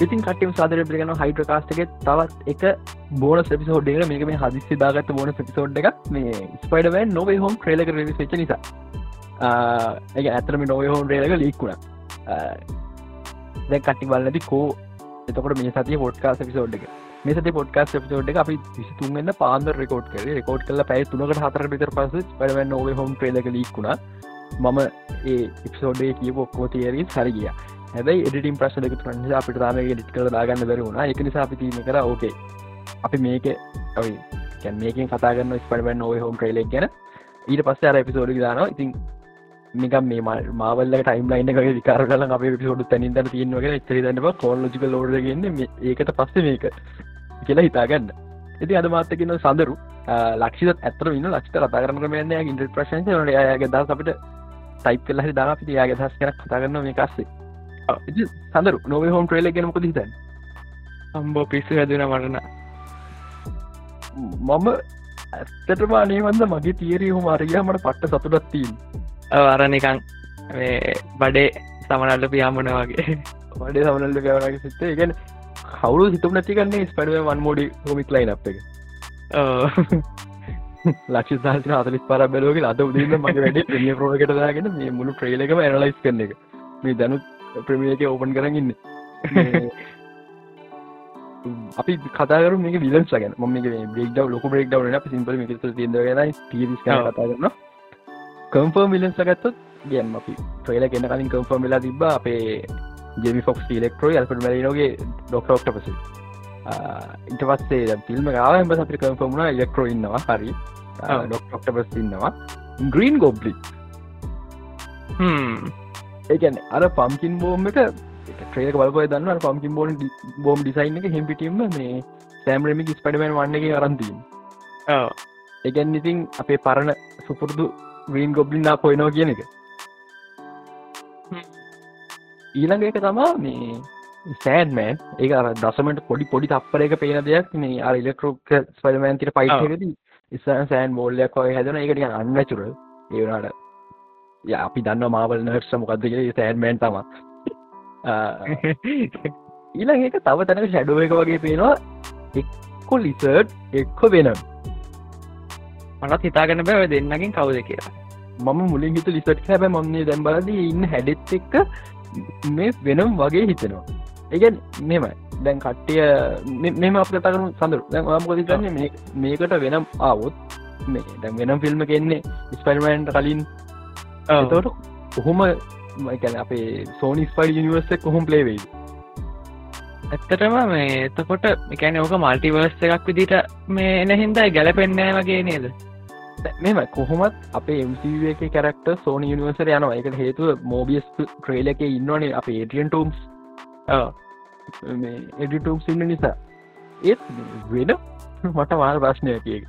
ඉතින් කටම සාදර පිගන හයිඩ්‍ර කාස්ටක තවත් එක බෝන සපිසෝඩ්ඩේ මේක මේ හදිසි දාගත්ත බෝන පිසෝඩ් එක මේ ස්පයිඩවන් නොවේ හෝම් ්‍රේලක රවි වෙච නිසා. ඒ ඇතරම නොව හෝම් රේලක ලික්කුණ දැ කටි බලන්නති කෝ. එතකට මේ සතිය පොට්කා පිසෝඩ් එක. මේ සති පොට්කාස් පිසෝඩ් එක අපි විසිතුන්ගන්න පාන්ද රෙකෝඩ් කර. රෙකෝඩ් කල පැයි තුනකට හතර පිතර පස පඩවන් නොව හෝම් ්‍රේලක ලික්ුණා මම ඒ ඉප්සෝඩේ කියප ඔක්කෝ තේරී සරගිය හැබයි එඩිටින් ප්‍රශ් දෙක තුරන්න අපිට තාම ඩිට් කර දාගන්න බැරුණා එක නිසා අපි තිීම කර ඕකේ අපි මේක ඔයි මේකින් කතාගන්න ස්පඩවන් නොව හෝම් ්‍රේලෙක් ගැන ඊට පස්ස අර එපිසෝඩි දානවා. ඉතින් නිකම් මේ මාවල්ල ටයිම් ලයින්න එක විකාර කල අප පිසෝඩු තැනින්ට තියෙනවගෙන චරිතන්නම කෝල්ලජික ලෝඩගන්න ඒකට පස්ස මේක කියලා හිතාගන්න ඉති අද මාත්තකන්න සඳරු ලක්ෂ ඇතර න්න ලක්ෂ කතා කරන කරමයන්න ඉන්ට ප්‍රශං යාගේ දස් අපිට ටයිප් කල්ල හරි දා අපිට යාගේ දස් කන කතා කරන්න මේ කස්සේ සඳරු නොව හෝම් ට්‍රේල ගෙනමක හිතන් අම්බෝ පිස්සු හැදෙන මටන මම ඇත්තටම අනේවන්ද මගේ තීරී හොම අරයා මට පට්ට සතුටත්තිීන් අර නිකං බඩේ සමනල්ල පියාමන වගේ. වඩේ සමනල්ල පියාවනගේ සිත්තේ. ගැන කවුරු හිතුම නැතිකන්නේ ස්පඩුව වන් මෝඩි හොමික් ලයින් අප එක. ලක්ෂ සාහන අතලිස් පර බැලෝගේ අද උදන්න මගේ වැඩ ප්‍රෝකට දාගෙන මේ මුළු ට්‍රේලකම ඇනලයිස් කරන එක. මේ දැනුත් ප්‍රමියක ඕපන් කරගන්න අපි කතාර මේ විලන්ස ගැන. ම බෙක්ඩ ලොක බෙක්ඩව න සිම්පල පිරිස් කතා කරන්න කම්ෆර්ම් විලන්ස ගත්තත් ගැම් අපි ට්‍රේල කෙන කලින් කම්ෆර්ම් වෙලා තිබ අපේ ජෙමි ෆොක්ස් ඉලෙක්ට්‍රෝ අල්පට මැලනගේ ඩොක්ටෝක්ට පස ඉට පස්සේ ෆිල්ම් ගාව සපි කම්ෆර්මුණ ඉලෙක්ට්‍රෝ ඉන්නවා හරි. ඩොක්ටෝක්ට පස් ඉන්නවා. ග්‍රීන් ගොබ්ලි ඒකැන අර පම්කින් බෝම් එක ට්‍රේක බලපය දන්න පම්කින් බෝන් බෝම් ඩිසයින් එක හෙම්පිටීම මේ සෑම්රමික් ස්පඩමන් වන්නගේ අරන්තිීම ඒගැන් ඉතින් අපේ පරණ සුපුරදු ග්‍රීන් ගොබ්ලින්නා පොයනෝ කියන එක. ඊළඟ එක තමා මේ සෑන්මෑන් ඒ අර දසමට පොඩි පොඩි තප්පර එක පේන දෙයක් මේ අර ඉලෙක්ට්‍රෝක් ස්පඩමෑන්තිට පයිටකද ඉස්සන් සෑන් බෝල්ලයක් වගේ හැදන එකට අන්නචුර ඒවනාට ය අපි දන්න මාවල් නර්ස මොකක්දක සෑන්මෑන් තම ඊළඟ එක තව තැනක ෂැඩුව එක වගේ පේනවා. එක්කො ලිසර්ඩ් එක්කො වෙනම් මනත් හිතාගන්න බැව දෙන්නකින් කවුද කියලා. මම මුලින් හිතු ලිසට් හැබ මන්නේ දැම්බලද ඉන්න හැඩෙත් එක්ක මේ වෙනම් වගේ හිතෙනවා. ඒගැන් මෙමයි දැන් කට්ටිය මෙම අප කතාකරු සඳරු. දැන් ආමකොති ගන්න මේකට වෙනම් ආවොත් මේ දැන් වෙනම් ෆිල්ම් කෙන්නේ ස්පයිර්මන්ට කලින් තොට කොහොම මයිකැන අපේ සෝනි ස්පයි නිවර්ස කොහොම පලේවෙයි ඇත්තටම මේ එතකොට එකැන ඕක මල්ටිවර්ස් එකක් විදිට මේ එන හින්දයි ගැලපෙන්නෑ වගේ නේද? මෙම කොහොමත් අපේ MCව එක කැරක්ට සෝන නිවර්සර යනවා. එකට හේතුව මෝබියස් ට්‍රේල එක ඉන්නවනේ අප ඒටියන් ටම්ස් එඩිටම් සින්න නිසා. ඒත් වෙන මට මාර ප්‍රශ්නය කිය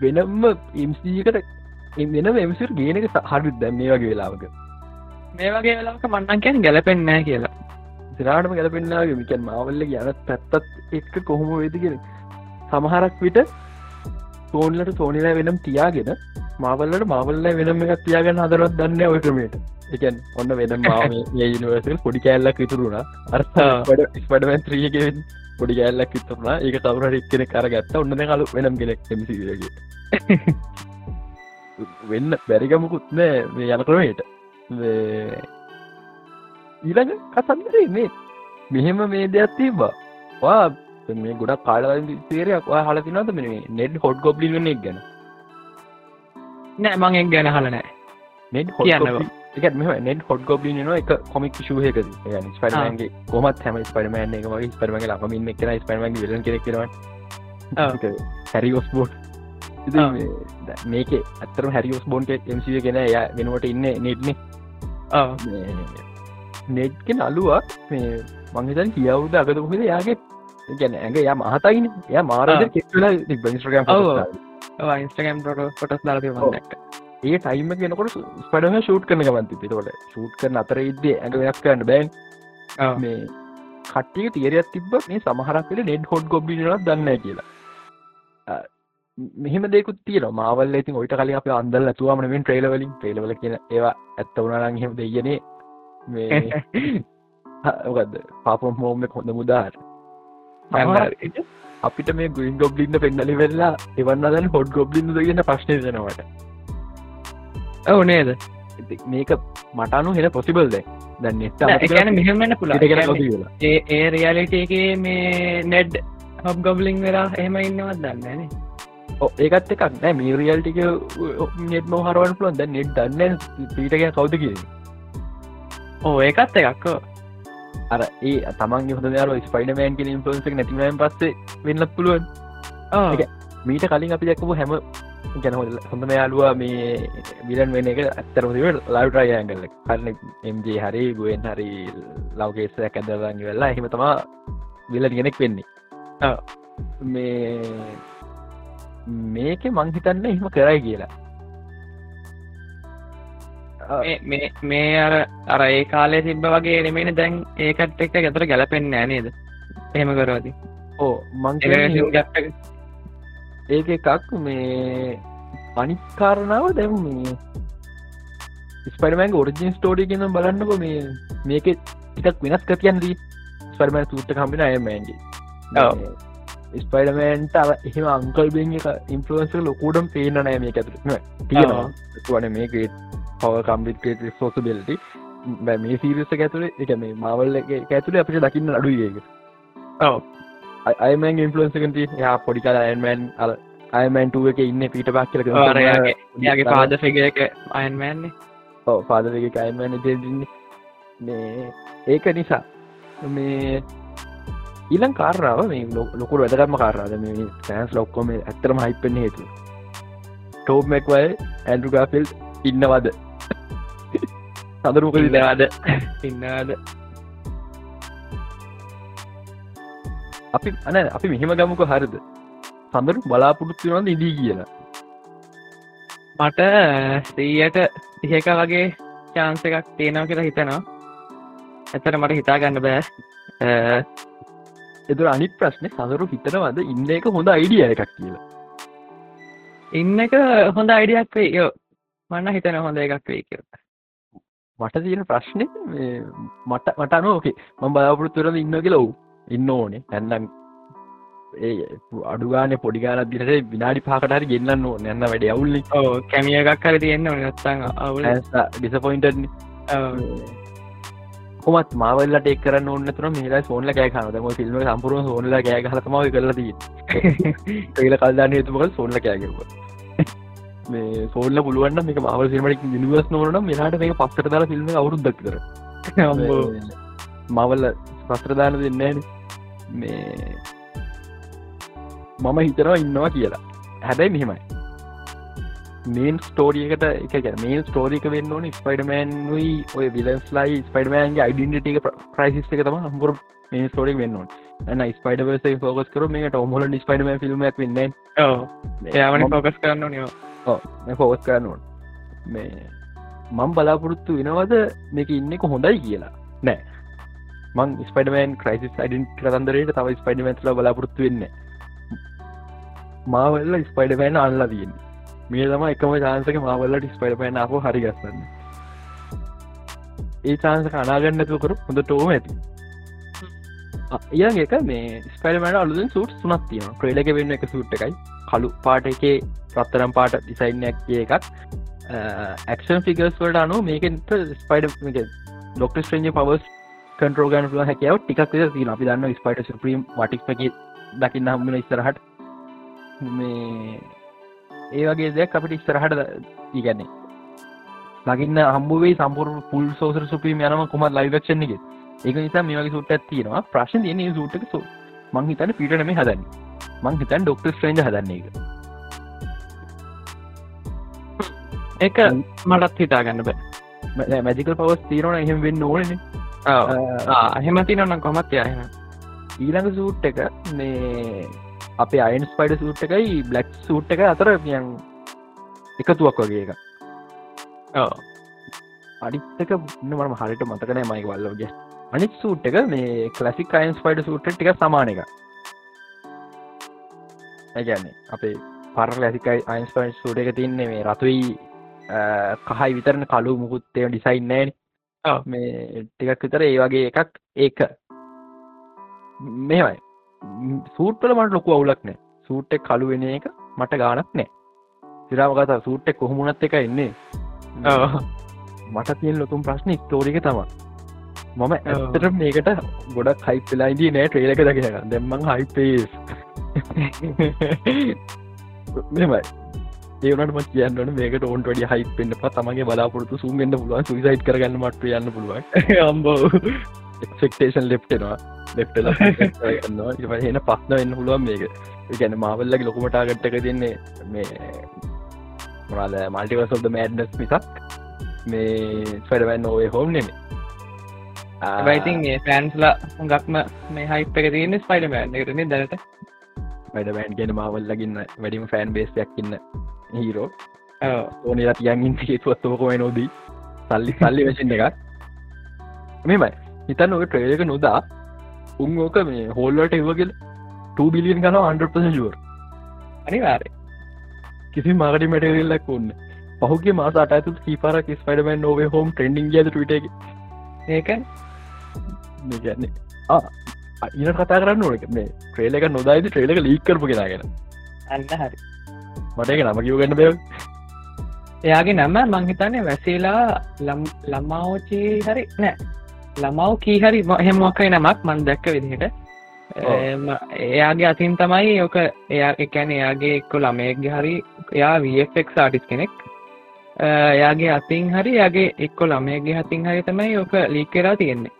වෙනම්ම එම්සකට වෙන එමසිර ගේනක හඩුත් දැම් මේ වගේ වෙලාවක. මේ වගේ වෙලාක මන්නන් කියැන ගැලපෙන්නෑ කියලා. සිරාටම ගැලපෙන්න්නාගේ මිකැන් මවල්ල යන පැත්තත් එක්ක කොහොම වෙදිගෙන සමහරක් විට සෝන්ලට සෝනිලා වෙනම් තියාගෙන මාවල්ලට මාවල්ල වෙනම එකක් තියාගෙන හදරත් දන්න ඔය ක්‍රමයට. එකන් ඔන්න වෙන මාම නිවර්සල් පොඩි කෑල්ලක් විතුරුණ අර ස්පඩමන් ත්‍රියගෙන් පොඩි කෑල්ලක් විතුරුණ ඒක කවර එක්කෙන කර ගත්ත ඔන්න කලු වෙනම් කෙනෙක් එමසිගේ වෙන්න බැරිගමකුත් නෑ මේ යන ක්‍රමයට. ඊළඟ කසන්දරේ මේ මෙහෙම මේ දෙයක් තිබ්බා. වා මේ ගොඩක් කාලවල තේරයක් හල තිනද මේ නෙඩ් හොඩ් ගොබ්ලි වන්න ගැන? නෑ මං එක් ගැන හල නෑ. නෙඩ් හො නෙඩ් හොඩ් ගොබ්ලි න එක කොමික් ශූහයකද ස්පරමන්ගේ කොමත් හැම ස්පරමන් එක වගේ ස්පරමගේ ලමින් එක්න ස්පරමගේ වෙලන් කෙනෙක්ෙන හැරි ඔස්බෝට් මේක අත්තර හැරිියෝස් බෝන්ට එමසිය ගෙන ය වෙනුවට ඉන්න නෙට්න. නෙට්කෙන අලුවක් මේ මංහිතන් කියවුද අගත කොහෙද යාගේ ගැන ඇඟ ය මහතයින. ය මාර කෙල ඉස්ට්‍රගම් ඉන්ස්ටගම් පොටස් දාලය මක් ඒ ටයිම කෙනකොට ස්පඩම ෂූට් කරන ගමන්ති පිතවට ෂූට් කරන අතර ඉද්දේ ඇඟ වෙනක් කරන්න බෑන්. මේ කට්ටිය තිේරයක් තිබ මේ සමහරක්ට නෙඩ් හොඩ් ගොබ්බිනත් දන්න කියලා මෙහම දෙකුත් තිය මාවල් ඉතින් ඔයිට කලින් අප අන්දල් ඇතුවාමන මෙන් ට්‍රේලවලින් ට්‍රේලවල කියන ඒවා ඇත්ත වුණරන් හෙම දෙයනේ මේ ඕකද පාපම් හෝම හොඳ මුදාර. අපිට මේ ගුවන් ගොබ්ලින්න පෙන්නලි වෙල්ලා එවන්න දන්න හොඩ් ගොබ්ලින්න කියන ප්‍රශ්නය දෙනවට ඔව් නේද? මේක මටනු හෙන පොසිබල් දැ දැන් එකන මෙහෙමන්න පුළ ඒ ඒ රියාලිට එකේ මේ නෙඩ් හබ් ගොබ්ලිං වෙලා එහෙම ඉන්නවත් දන්නන ඒකත් එකක්. නෑ මේ රියල්ටික නෙට නොහරුවන් පුලන් දැ නෙට් දන්න පීටක කවුද කිය ඕ ඒකත් එකක්කෝ අර ඒ තමන්ගේ හොඳ යාර ස්පයිඩමෑන් කිය ඉන්පලන්සක් නැතිවීම පස්සේ වෙන්නත් පුළුවන්. මීට කලින් අපි දැක්කපු හැම ගැන හොඳම යාලුවා මේ බිලන් වෙන එක ඇත්තරමතිවට ලවටරය ඇගල කරන එම්ජේ හරි ගුවෙන් හරි ලවගේස ඇකැදරග වෙල්ලා එහෙම තමා විල ගෙනෙක් වෙන්නේ. මේ මේක මංහිතන්න එහෙම කරයි කියලා. මේ මේ අර අර ඒ කාලය තිබ්බ වගේ නෙමෙන දැන් ඒකත් එක්ක ගැතර ගැලපෙන්න්න නේද? එහෙම කරවාති ඕ මං ඒක එකක් මේ අනිකාරණාව දැම් මේ ස්පරමෑන් ඔරිජින් ස්ටෝඩි ගෙන බලන්නක මේ මේක එකක් වෙනස් කතියන්දී ස්පරමෑ සූට්ට කම්පින අයමෑන්ගේ ස්පයිඩමෑන්ට එහෙම අංකල් බෙන් එක ඉන්ෆලන්ස ලොකූඩම් පේන නෑ මේ ඇතුර තියෙනවා වන මේක පව කම්බිට සෝසබෙල්ටි බැ මේ සීරස ඇතුළ එක මේ මවල්ල ඇතුළ අපිට දකින්න අඩුයක අයමන් ඉන්ෆලන්සකති යා පොඩිකල අයන්මෑන් අල් අයමෑන්ටුව එක ඉන්න පීට පක් කලක යාගේ පාද ෆිග එක අයන්මෑන්නේ පාදක අයමෑන දෙදන්නේ මේ ඒක නිසා මේ ඊලන් කාරාව මේ ලොකුර වැදගත්ම කාරාද මේ සෑන්ස් ලොක්කොම ඇත්තරම හිපෙන් හේතු ටෝප්මෙක්වයි ඇන්ඩුගාෆිල් ඉන්නවද? සඳරුක ඉන්නවාද? ඉන්නවාද? අපි අන අපි මෙහෙම ගමුක හරිද? සඳරු බලාපොරොත්තු වන්න ඉදී කියලා? මට සීයට තිහක වගේ චාන්ස එකක් තියෙනව කියලා හිතනවා. ඇතර මට හිතා ගන්න බෑ එතුර අනිත් ප්‍රශ්නය සඳරු හිතනවද ඉන්න එක හොඳ අයිඩිය එකක් කියලා ඉන්න එක හොඳ අයිඩියක් වේ මන්න හිතන හොඳ එකක් වේ කිය මට තියෙන ප්‍රශ්නය මට මට අනෝකේ ම බලාපොරත්තුරද ඉන්න කියලව් ඉන්න ඕනේ ඇන්නම් ඒ අඩුගාන පොඩිගාන දිරට විනාඩි පාකටහරි ගෙන්න්න ඕ නැන්න වැඩ අවුල්ලි කැමිය එකක් කර තියෙන්න්න නත්තං අවුල ඩිසපොයින්ටන කොමත් මාවල්ලට එක් කරන්න ඔන්න තුර මේලා සෝන්ල කෑ කනදම ෆිල්ම සම්පුරුව සෝනල කෑ හතමාව කරලදී ඒල කල්දාන්න හතුමක සෝන්ල කෑගෙව මේ සෝල්ල පුළුවන් මේක මවල් සිල්මට නිවස් නොවන මෙහට මේ පස්සට දාලා ෆිල්ම් අවුරුද්දක් කර මවල්ල පස්ත්‍රදාන දෙන්න මේ මම හිතනවා ඉන්නවා කියලා. හැබැයි මෙහෙමයි මේන් ස්ටෝරියකට එක මේ ස්ටෝරික වෙන්න ඕන ස්පයිඩමෑන්යි ඔය විලන්ස් ලයි ස්පයිඩමෑන්ගේ අයිඩන්ටික ප්‍රයිසිස් එක තම හම්බුර මේ ස්ටෝරික් වෙන්න ඕන. එන්න ස්පයිඩවස ෝකස් කර මේට ඔමොල ස්පයිඩම ිල්මක් වෙන්න ඒවන ෆෝකස් කරන්න නිවා ෆෝකස් කරන්න ඕන. මේ මං බලාපොරොත්තු වෙනවද මේක ඉන්නෙක හොඳයි කියලා? නෑ මං ස්පඩමන් ක්‍රයිසිස් අයිඩන් කරන්දරයට තව ස්පයිඩමන්ස්ල බලාපොරොත්තු වෙන්න මාවල්ල ස්පයිඩමෑන් අල්ලා තියන්නේ මේ තම එකම චාන්සක මවල්ලට ස්පයිඩමෑන් අප හරි ගස්සන්න. ඒ චාන්ස කනාගන්නතු කරු හොඳ ටෝම ඇති. ඒ එක මේ ස්පයිඩමට අලුදෙන් සුට් සුනත් තියෙන ක්‍රේලක වෙන්න එක සුට් එකයි. කලු පාට එකේ රත්තරම් පාට ඩිසයින්නක් කිය එකක්. ඇක්ෂන් ෆිගස් වලට අනු මේකට ස්පයිඩ ඩොක්ට ස්ට්‍රේජ පවස් කන්ටරෝගන් ල හැකව ටිකක් තින අපි දන්න ස්පයිට සුප්‍රීම් වටික් දකින්න හම්බන ස්තරහට මේ ඒ වගේ දෙයක් අපිට ඉස්සරහට ඉගැන්නේ ලගින්න හම්බුවේ සම්පුර පුල් සෝසර සුපීම යනම කොමත් ලයිවක්ෂණ එක. ඒක නිසා මේ වගේ සුට්ට තියෙනවා. ප්‍රශ්න තියන සුට්ක සු මං හිතන පිටනම හදන්න. මං හිතන් ඩොක්ට ස්ට්‍රේන්ජ හදන්නේ එක එක මටත් හිතා ගන්න බෑ මැජිකල් පවස් තීරන එහෙම වෙන්න ඕනන එහෙම තිනන්න කොමත් යහෙන ඊළඟ සූට් එක මේ අපේ අයින් ස්පයිඩ සූට් එකයි බ්ලක් සූට් එක අතර පියන් එකතුවක් වගේ එක. අඩිත්තක මම හරිට මතකනෑ මයික වල්ලෝගේ අනිත් සූට් එක මේ කලසික් අයින් ස්පයිඩ සූට් ටික සමාන එක ඇගැන්නේ අපේ පර ලසිකයි අයින්ස්පයින් සූට එක තින්නේ මේ රතුයි කහයි විතරන කලු මුකුත්තේ ඩිසයින් නෑන ඔව්. මේ ටිකක් විතර ඒ වගේ එකක් ඒක. මෙමයි සූට්වල මට ලොකු අවුලක් නෑ. සූට්ටෙක් කලු වෙන එක මට ගානක් නෑ. සිරාමකත සූට්ටෙක් කොහොමුණත් එක එන්නේ. මට තියෙන් ලොකුම් ප්‍රශ්න ස්තෝරික තම මම ඇතට මේකට ගොඩක් හයිප වෙලායිදී නෑ ට්‍රේලක දකින දෙමං හයිපේස් මෙමයි ඒවනට කියන්න මේක ටෝන්ට වැඩි හයි පෙන්න්න ප තමගේ බලාපොරතු සුම්ෙන්න්න පුළුවන්. සුයිසයිට් කරගන්න මට යන්න පුළුවන්. අම්බෝ එක්ෙක්ටේෂන් ලෙප්ටෙනවා ලෙප්ටල එන පස්න වෙන්න පුළුවන් මේක. ගැන මාවල්ලගේ ලොකුමටාගට්ටක දෙන්නේ මේ මොනාද මල්ටිවසල්ද මෑඩ්නස් මිසක් මේ ෆෙඩවැන් ඕේ හෝම් නෙම බයිතින් ඒ ෆෑන්ස්ලා හුඟක්ම මේ හයිප් එක තියන්නේ ස්පයිඩමෑන් එකරන දැනට? වැඩවෑන් ගෙන මවල්ලගන්න වැඩිම ෆෑන් බේස්යක් ඉන්න හීරෝ. ඕනලා තියන්ගින් හේතුවත්තෝකමයි නොදී සල්ලි සල්ලි වශෙන් එකක්. මෙමයි හිතන්න ඔක ට්‍රේලක නොදා උන් ඕක මේ හෝල්ලට එවගල් 2 බිලියන් කන 100 ුවර් අනිවාරය කිසි මගට මටරල්ලක් ඔන්න පහුගේ මාස අටතු කීපර කිස් පඩමන් නොවේ හෝම් ට්‍රෙන්ඩිං ගද ටට ඒක මේගන්නේ ඉන කතා කරන්න ඕනක මේ ට්‍රේලක නොදායිද ට්‍රේලක ලීකරපු කෙනගෙන අන්න හරි. මට එක නම කිවගන්න බව එයාගේ නම මංහිතන්නේ වැසේලා ළමාෝචේ හරි නෑ ළමව් කී හරි හෙමොකයි නමක් මන් දැක්ක විදිහට. එයාගේ අතින් තමයි ඕක එයා එකැන එයාගේ එක්කො ළමයෙක්ගේ හරි එයා වෆෙක් ආටිස් කෙනෙක්. එයාගේ අතින් හරි යාගේ එක්කො ළමයගේ හතින් හරි තමයි ඕක ලීකරා තියෙන්නේ.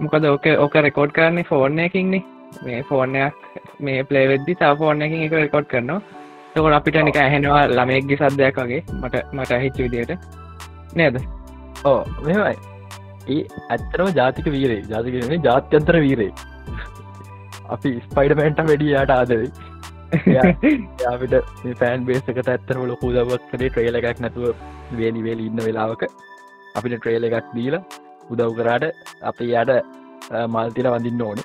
මොකද ඕක ඕක රෙකෝඩ් කරන්නේ ෆෝර්න එකින්නේ මේ ෆෝර්නයක් මේ පලේවෙද්දි තා ෆෝර්න එකින් එක රෙකෝඩ් කරනවා. තකොට අපිට නික ඇහෙනවා ළමයෙක්ගේ සද්දයක් වගේ. මට මට හිච්ච විදියට නේද? ඕ මෙමයි ඒ ඇත්තරම ජාතික වීරේ ජාතිකරන ජාත්‍යන්තර වීරේ අපි ස්පයිඩමෑන්ට වැඩිය යට ආදරයි යාවිට පෑන් බේසකට ඇත්තරම ලොකු දවක් කරේ ට්‍රේල එකක් නැතුව වේනිවේල ඉන්න වෙලාවක අපිට ට්‍රේල එකක් දීලා උදව් කරාට අපි යට මල්තිල වඳින්න ඕන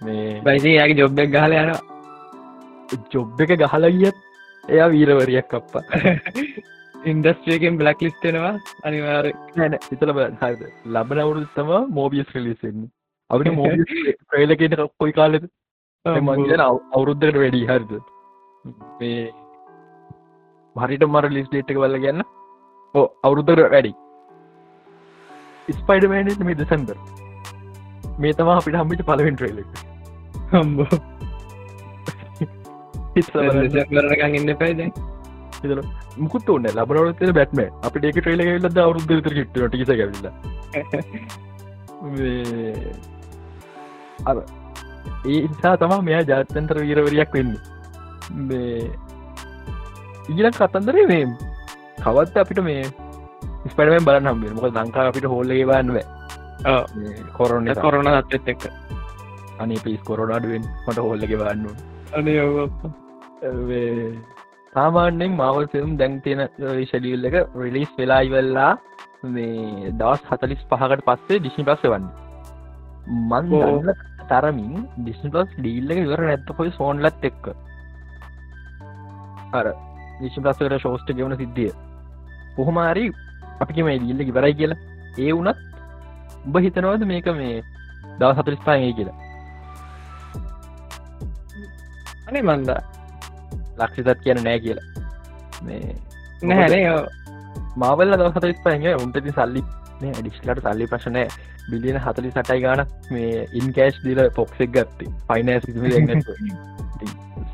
මේ බයිසි යාගේ ජොබ්බක් ගහල යනවා ජොබ් එක ගහල ගියත් එයා වීරවරියක් කප්පා ඉන්ඩස්ට්‍රියකෙන් බ්ලක් ලිස්ටෙනවා අනිවාර නැන සිතල හද ලබන අවුරුත් තම මෝබියස් ලිසෙන්නේ අපිට මෝබිය ප්‍රේලකට කොයි කාලෙද? මංගන අවුරුද්ධකට වැඩි. හරිද? මේ හරිට මර ලිස් ඩේට්ක වල්ල ගන්න ඕ අවුරුද්ධකට වැඩි. ස්පයිඩමෑන මේ දෙසැම්බර් මේ තම අපිට හම්මිට පලවෙන් ට්‍රේල හම්බෝ. ඉන්න පැයිද මුකුත් ඔන්න ලබනවත බැට්ම අපිට ඒක ට්‍රේල ලද අවරුද්ධ ට ටිස ඇවිල්ල. අර ඒ නිසා තමා මෙයා ජාත්‍යන්තර වීරවරයක් වෙන්න. මේ ඊලක් කතන්දරේ මේ කවත් අපිට මේ ස්පඩමෙන් බලන්න හම්බේ මොක ලංකා අපිට හෝල්ලගේ බන්ව කොරොන්න කොරන අත්තත් එක්ක. අනි පිස් කොරොනාඩුවෙන් මට හොල්ලගේ බන්න අනේ සාමාන්‍යෙන් මවල් ෆිල්ම් දැන් තියෙන ශඩියල් එක රිලිස් වෙලායිවෙල්ලා මේ දවස් හතලිස් පහකට පස්සේ ඩිස්නි පස්ස වන්න මන් තරමින් ඩිස්නි පස් ඩීල්ල එක ඉවර නැත්ත කොයි සෝන්ලත් එක්ක. අර විශ්ි පස්සකට ශෝෂ්ට ගෙවන සිද්ධිය. කොහොමාරි අපි මේ දීල්ල ඉවරයි කියලා. ඒ වුනත් උඹ හිතනවද මේක මේ දව සතරිස් පාගේ කියලා? අනේ මන්දා ලක්ෂිතත් කියන නෑ කියලා. මේ නැහැනේ මාවල්ල සතරිස් පහගේ උන්ටති සල්ලි ඩිස්ලට සල්ලි ප්‍රශනය බිලියන හතලි සටයි ගාන මේ ඉන්කෑශ් දිල පොක්සෙක් ගත්ති. ෆයිනස්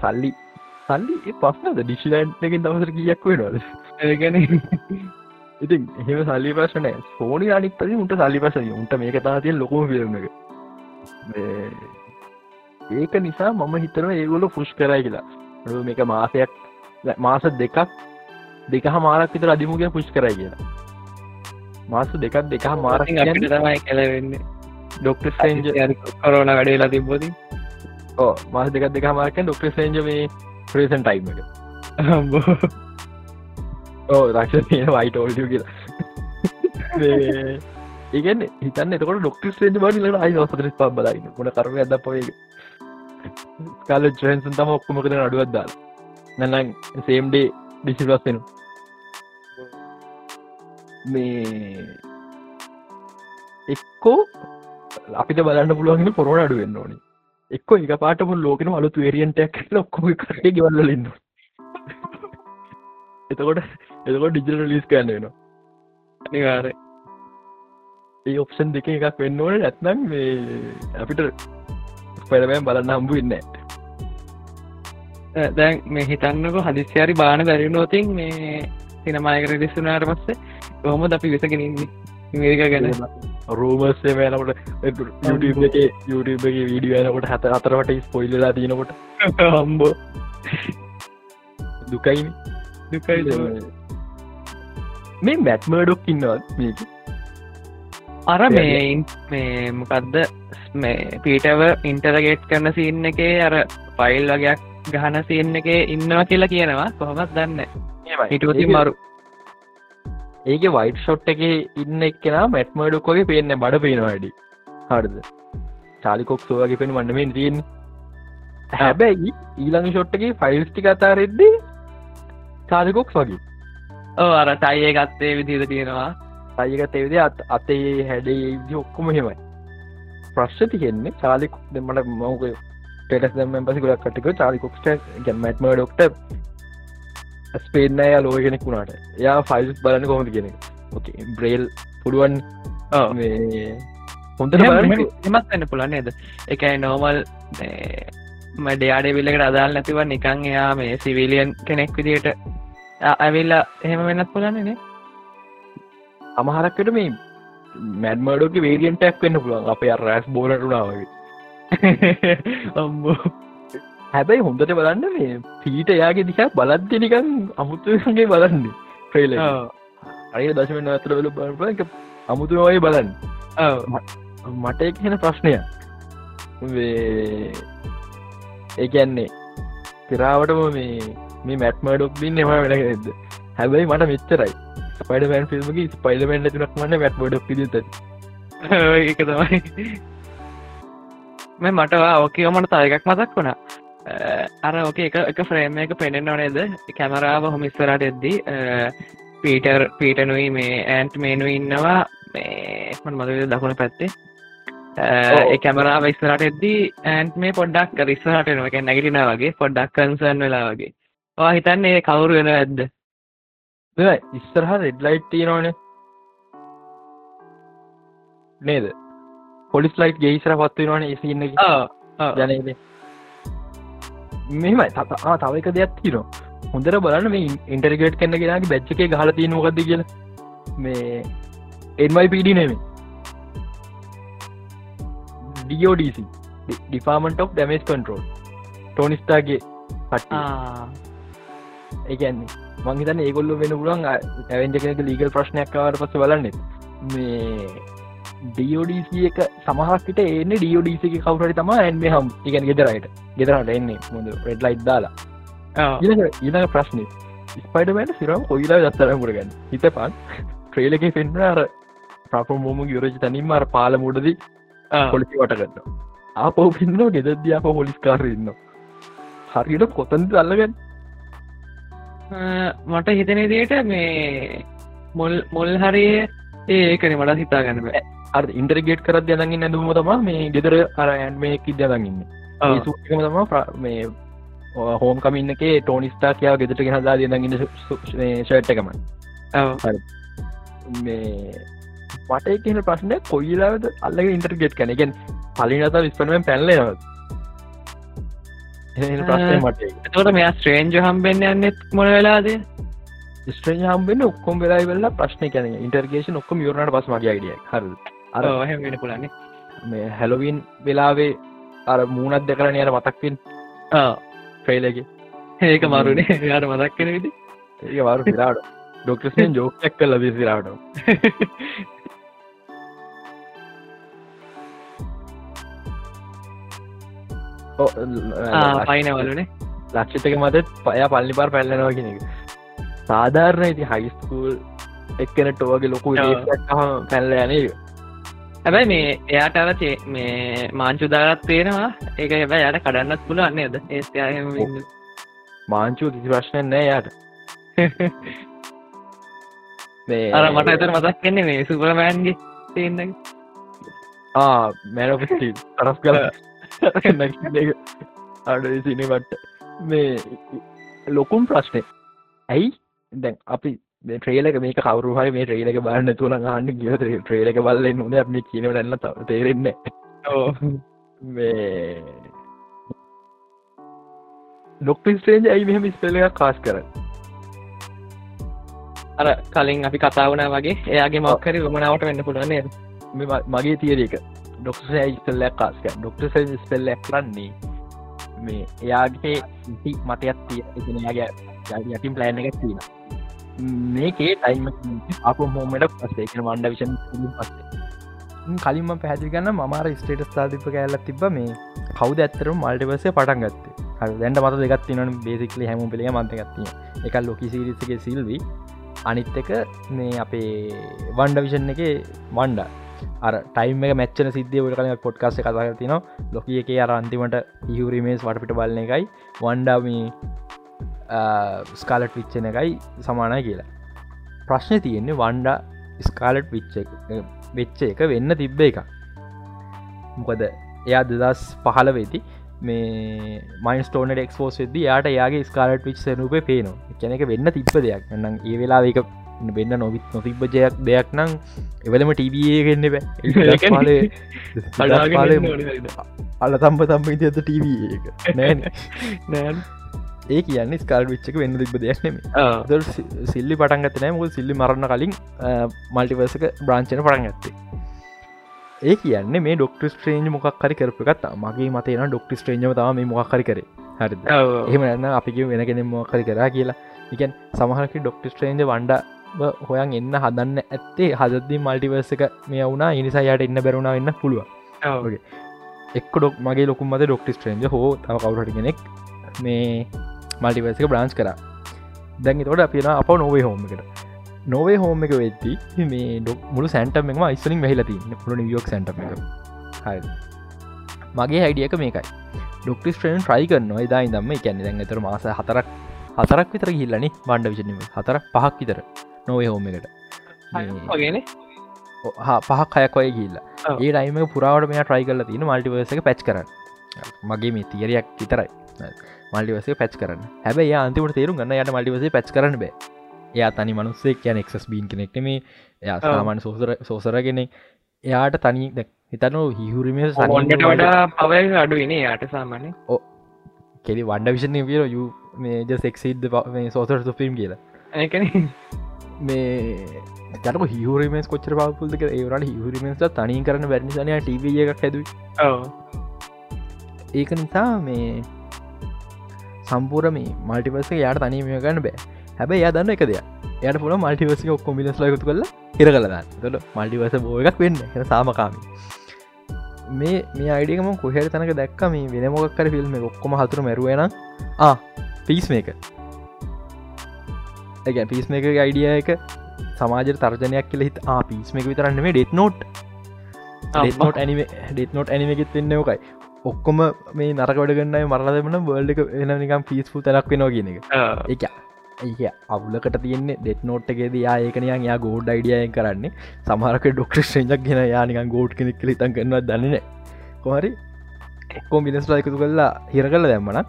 සල්ලි සල්ලි පස්සනද ඩිශිලන්ටකින් දවසර කියක් වෙනවාද? ඒගැන ඉතින් එහෙම සල්ලි ප්‍රශ්නය සෝනි අනිපති උන්ට සල්ලි පසය උන්ට මේක තාතිය ලොකම ෆිල්ම් එක. මේ ඒක නිසා මම හිතන ඒගොල ෆුෂ් කරයි කියලා අඩු මේක මාසයක් මාස දෙකක් දෙක මාරක් විතර අධිමුගය පුෂ් කරයි කියලා. මාස දෙකක් දෙක මාර තමයි කැලවෙන්නේ ඩොක්ට සේන්ජ කොරෝන වැඩේලා තිබෝදී ඕ මාස දෙකක් දෙක මාරක ඩොක්ට සේන්ජ මේ ප්‍රේසන් ටයිම එක. ඕ රක්ෂ වයිටෝල්ඩ කියලා. ඒගන්න හිතන්න එතකොට ඩොක්ට සේජ බඩිලට අයි සතර පා බලයි මොන කරම ඇද පොය කාල ජන්සන් තම ඔක්කොම කර අඩුවත් දාල. නැනම් සේම්ඩේ ඩිසිලස් වෙන මේ එක්කෝ අපිට බලන්න පුළුවන්ගෙන පොරෝණ අඩුවෙන්න ඕනි. එක්ක එක පාටම ලෝකෙන අලු වේරියන්ටක් ලොක්කොම කරේ ගවල්ලන්න එතකොට එතකොට ඩිජිල ලිස් කන්න වෙනවා. අනිවාර ඒ ඔප්ෂන් දෙක එකක් වෙන්න ඕන. ඇත්නම් මේ අපිට පෙරමෑම් බලන්න හම්බු ඉන්න දැන් මේ හිතන්නක හදිස්්‍යරි බාන බැරිනෝතින් මේ සිනමායක රෙදිස්සුනාට පස්සේ කොහොම අපි විසගෙනන්නේ මේක ගැන? රූමස්සේ YouTube එක වීඩිය යනකොට හත අතරවට ස්පොයිල්ලා තියනකොට. හම්බෝ. දුකයින. දුකයි මේ මැත්මඩොක් ඉන්නවත් මේක අර මේ මේ මොකක්ද මේ පීටව ඉන්ටරගේට් කරන සින්න එකේ අර ෆයිල් වගේයක් ගහන සින්න එක ඉන්නවා කියලා කියනවා. කොහොමත් දන්න? හිටුවති මරු. ඒක වයිට ෂොට් එක ඉන්න එක්කෙන මැට්මඩුක්කොගේ පේන්න බඩ පේනවාඩි හරිද? චාලිකොක් සෝවගේ පෙන වන්නමෙන් තියෙන් හැබැයි ඊළඟ ෂොට්ටගේ ෆයිල්ස්ටි කතා රෙද්දේ චාලිකොක්ස් වගේ. ඕ අර ටයිය ගත්තේ විදිර තියෙනවා අයක තෙවිද අත් අතේ හැඩේ ඔක්කොම හෙමයි ප්‍රශ්්‍ය තියෙන්නේ චාලික් දෙමට මවක ටෙටස් දම පසි ගොඩක් කටික චාලිකොක්ට ගැමටම ඩොක්ට ස්පේන්නය ලෝගෙනෙක් වුණාට. යා ෆයිල් බලන්න කොහොමද කියෙන ඕකේ බ්‍රේල් පුඩුවන් හොඳ එමත් එන්න පුළන් නේද? එකයි නෝමල් මඩයාඩේ විල්ලකට අදාල් නැතිව නිකං එයා මේ සිවිලියන් කෙනෙක් විදිට ඇවිල්ලා එහෙම වෙනත් පුලන්නේනේ අමහරක්කට මේ මැඩ්මඩෝක වේරියන්ටක් වෙන්න පුළුවන්. අප රෑස් බෝලටුනාවගේ ඔම්බෝ හැබැයි හොඳට බලන්න මේ පීට යාගේ දිහා බලද්දනිකන් අමුතුගේ බලන්නේ ්‍රේල අය දශමෙන් අතර වල බල එක අමුතු ඔය බලන්න. මට එක හෙන ප්‍රශ්නය ඒකැන්නේ තිරාවටම මේ මේ මැට්මඩොක් බින් එම වෙනගෙද හැබැයි මට මෙච්චරයි ස්පයිඩමන් ෆිල්මගේ ස්පයිඩමෙන්ට තුනක් වන්න මැට්මඩක් ිත ඒක තමයි. මේ මටවා ඕකෝ මට තායකක් මතක් වුණා. අර ඕක එක එක ෆ්‍රේම් එක පෙනෙන් ඕනේද කැමරාව හොම ඉස්සරට එද්දී පීටර් පීටනුයි මේ ඇන්ට් මේනු ඉන්නවා. මේමන් මද දකුණ පැත්තේ. ඒ කැමරාව ඉස්සරට එද්දී ඇන්ට් මේ පොඩ්ඩක් රිස්සරට එනවා. එක නැගටින වගේ පොඩ්ඩක් කන්සන් වෙලා වගේ. වා හිතන්නේ කවුරු වෙන ඇද්ද ඉස්සරහ රෙඩ්ලයිට් තියෙනවානේ. නේද? පොලිස් ලයිට් ගේයිසර පත්වෙනවාන ඒසින්න ජනද මෙමයි තතා තව එක දෙයක් තිනවා හොඳර බලන්න මේ ඉන්ටර්ගේට් කන්න ගෙනගේ බැච්චකේ ගහල තියෙන මොකක්ද කියල. මේ එන්මයිපඩ නෙමේ DODC ඩිෆාමට of ඩමේස් කන්ටරෝල් ටෝනිස්ටාගේ පට ඒකන්නේ මංහිතන ඒගොල්ල වෙන පුලන් ඇවෙන්ජ කෙනෙක ලීගල් ප්‍රශ්නයක්කාවට පස බලන්නෙ මේ ඩෝඩC එක සමහක්ට එන්න එක කවුරට තම ඇන්ම හම්. එකන් ගෙදරයිට ගෙදරට එන්නේ. මුද රෙඩ් ලයි් දාලා. ඊළඟ ප්‍රශ්නය ස්පයිඩමට සිරම් කොයිලා දත්තරම් කරගන්න හිත පන් ට්‍රේලක පෙන්න්න අර ප්‍රප මෝම යුරජ තනින්ම අර පාල මුඩදී පොලිසි වටගන්න ආපව පින්න ගෙදද්‍යාප හොලිස්කාරන්න හරියට කොතන්ද අල්ලගන්න මට හිතන දේට මේ මොල් මොල් හරිය ඒකන මට හිතාගන්න අ ඉන්ටර්ගේට් කරත් දයදගන්න ඇඳුම තම මේ ගෙදර අරයන් මේ කිද සුකම තම මේ හෝම් කමින්නගේ ටෝනිස්ටා කියාව ගෙදට ගෙනදා දගන්න ෂට්ටකම මේ මට කියන ප්‍රශ්නය කොයිලාද අල්ලග ඉන්ටර්ගේට් කැනගෙන් පලිනත විස්පනම පැල්ලනවත් මට එතකොට මෙයා ස්ට්‍රේන්ජ හම්බෙන්න්න යන්නෙත් මොන වෙලාද ස්ට්‍රේජ හම්බෙන් ඔක්කොම වෙලා වෙල්ලා ප්‍රශ්න කන ඉන්ටර්ගේෂන් ඔක්කොම යුරනට පස් මගේ අයිඩිය හර අරහෙමෙන පුලන්නේ මේ හැලොවින් වෙලාවේ අර මූුණත් දෙකරන යට මතක්වෙන් ්‍රේලගේ ඒක මරුණේ යාට මතක් කෙන විදි ඒක වරු පිරාට ඩොක්ටස්ෙන් ජෝකක් කල විසිරාට පයිනවලනේ ලක්ෂිතක මතත් පය පල්ලි පාර පැල්ලනවා කෙනෙ සාධාරණ ඉති හයිස්කූල් එක්කන ටෝගේ ලොකු පැල්ල යනේ හැබැයි මේ එයාට අරචේ මේ මාංචු දාගත් තියෙනවා ඒක හැබැ යට කඩන්නත් පුළුවන් නේද? ඒස්යාහම මාංචුව කිසි ප්‍රශ්නය නෑ යට අර මට එතර මතක් කෙන්නේ මේ සුපරමෑන්ගේ තියන්න මැනපස්ටී අරස් කල අඩ සිනවට මේ ලොකුම් ප්‍රශ්නය ඇයි? දැන් අපි ට්‍රේලක මේ කවරු හරි මේ ට්‍රේලක බලන්න තුළ ගන්න කිය ට්‍රේලක බල්ල නොද අප කියනවටන්න තේරෙන්න මේ ඩොක්ට ස්ටේජ ඇයි මෙහම ස්පෙලක් කාස් කර අර කලින් අපි කතාවන වගේ එයාගේ මක්කරි වමනාවට වෙන්න පුළුවන්න්නේ මගේ තියරක ඩොක්ට ඉස්පෙල්ලක් කාස්ක ඩොක්ට සල් ස්පෙල්ලක් කරන්නේ මේ එයාගේ ඉති මතයක් තිය එතිනයාගේ යටින් ප්ලෑන් එක තියෙන මේකේ ටයිම අප හෝමට පස්සේක වන්ඩ විෂන් පස්සේ. කලින්ම පැදිගන්න මර ස්ටේට ස්ථාතිප කෑල්ල තිබ මේ කවද ඇත්තර මල්ටිවසේ පටන් ගත්තේ. හ දැන්ට මත දෙගත් තින බේසිකලි හැම පිළිය මන්තගත්තිය එක ලොකි සිරිසගේ සිල්වී අනිත් එක මේ අපේ වන්ඩ විෂන් එක වන්ඩ අර ටයිම මච්චන සිද්ධිය ට කල පොඩ්කාස කතා තින ලොකිය එක අර අන්තිමට ඉහුරීමේස් වටපිට බලන එකයි වන්ඩාමී ස්කාලට් විච්චන එකයි සමානයි කියලා. ප්‍රශ්න තියෙන්නේ වන්ඩා ස්කාලට් විච්ච වෙච්ච එක වෙන්න තිබ්බ එක මොකද එයා දෙදස් පහල වෙති මේ මයින් ස්ටෝන ක්ස්පෝස් වෙද යාට යාගේ ස්කාලට් විච් සනුපේ පේනවා. කැනෙක වෙන්න තිබ්බ දෙයක්. න්නම් ඒ වෙලා එක වෙන්න නොවිත් නොතිබ්බ ජයක් දෙයක් නම් එවලම ටීවගන්න බෑ. අල තම්ප තම්ප ඇත ටීව එක. නෑන් ඒ කියන්න ස්කාල් විච්චක වෙන්න තිබ දෙයක් නෙම සිල්ලි පටන්ගත නෑ. මුල් සිල්ලි මරන්න කලින් මල්ටිවර්සක බ්‍රාංචන පටන් ඇත්තේ ඒ කියන්න මේ ඩොක්ට ස්ට්‍රේන්ජ මොක්කරි කරපගත් මගේ මතේන ඩොක්ට ස්ට්‍රේන්ජම තම මේ මොක්කරි කර. හරි එහෙම න්න අපි වෙනගෙන මොක්කරි කරා කියලා. එකන් සමහරක ඩොක්ට ස්ට්‍රේන්ජ වන්ඩ හොයන් එන්න හදන්න ඇත්තේ හදදදි මල්ටිවර්සක මේ වුණා ඉනිසා යට එන්න බැරුණා වෙන්න පුළුව එක් ඩොක් මගේ ලොකුම් මද ඩොක්ට ස්ට්‍රේන්ජ හෝ තව කවුරට කෙනෙක් මේ මල්ටිවර්සක බ්‍රාන්ස් කර. දැන් තොට අපින අප නොවේ හෝමකට නොවේ හෝම එක වෙද්දි මේ ඩොක් මුළු සැන්ටම එකම ඉස්සලින් වෙහිලති පුළ නිියෝක් සැන්ට එක හරි. මගේ හැඩියක මේකයි. ඩොක්ටි ස්ට්‍රේන් ට්‍රයි කරනවා ඉදා දම්ම කැනෙ දැන් එතර මාස හතරක් හතරක් විතර ගිල්ලනි බණ්ඩ විෂනීම හතර පහක් විතර නොවේ හෝම එකට. වගේන. පහක් අයක් ඔය කියල්ලා ඒ යිම පුරාවට මේ ට්‍රයි කල තින මල්ටිවර්සක පැච් කරන්න. මගේ මේ තියරයක් විතරයි. මල්ලිවසේ පැච් කරන්න. හැබයි අන්තිමට තේරු ගන්න යට මල්ලිවසේ පැච් කරන්න බෑ. එයා තනි මනුස්සේ කියන එක්ස් බීන් කෙනෙක්නෙම එයා සාමාන සෝසර සෝසරගෙන එයාට තනි හිතන හිහුරීම සොන්ට වඩා පවල් අඩුවන යාට සාමානය ඕ කෙරි වන්ඩ විෂණ විර යු මේජ සෙක්සිද සෝසර සුපිම් කියලා. ඒකන මේ ජනක හිවරීමස් කොච්චර පාපුල්ද ඒවරට හිවරීමස් තනී කරන වැරනිසනය ටව එකක් හැද ඒක නිසා මේ සම්පූර මේ මල්ටිපස යාට තනීමය ගන්න බෑ. හැබැයි යා දන්න එක දෙයක්. යට පුල මල්ටිවසක ඔක්කො මිලස් ලයකුතු කල හිර කලදන්න තොට මල්ටිවස බෝ එකක් වෙන්න. සාමකාමි. මේ මේ අයිඩියකම කොහෙර තනක දැක්ක. මේ වෙන මොක්කර ෆිල්ම් ඔක්කොම හතුර මැරුවන ආ පිස් මේක ඇ පිස් මේක අයිඩිය එක සමාජ තර්ජනයක් කියල හිත් ආ පිස් මේක විතරන්න මේ Death Note Death Note anime Death Note ඇනිමෙකෙත් වෙන්න ඕකයි. ඔක්කොම මේ නරකට ගන්න මරලදමන බල්ඩ එක එන නිකම් පිස්පු තැනක් වෙනවා කියන එක. එක ඒ අවුලකට තියන්නේ ඩෙත් නෝට්ගේ යා ඒකනයන් යා ගෝඩ් අයිඩියයෙන් කරන්නේ. සමහරක ඩොක්ට්‍රේෂන්ජක් ගෙන යානිකන් ගෝඩ් කෙනෙක් ලිතන් කරනවා දන්නන කොහරි එක්කෝ මිනිස්ලා එකතු කල්ලා හිර කල දැම්මන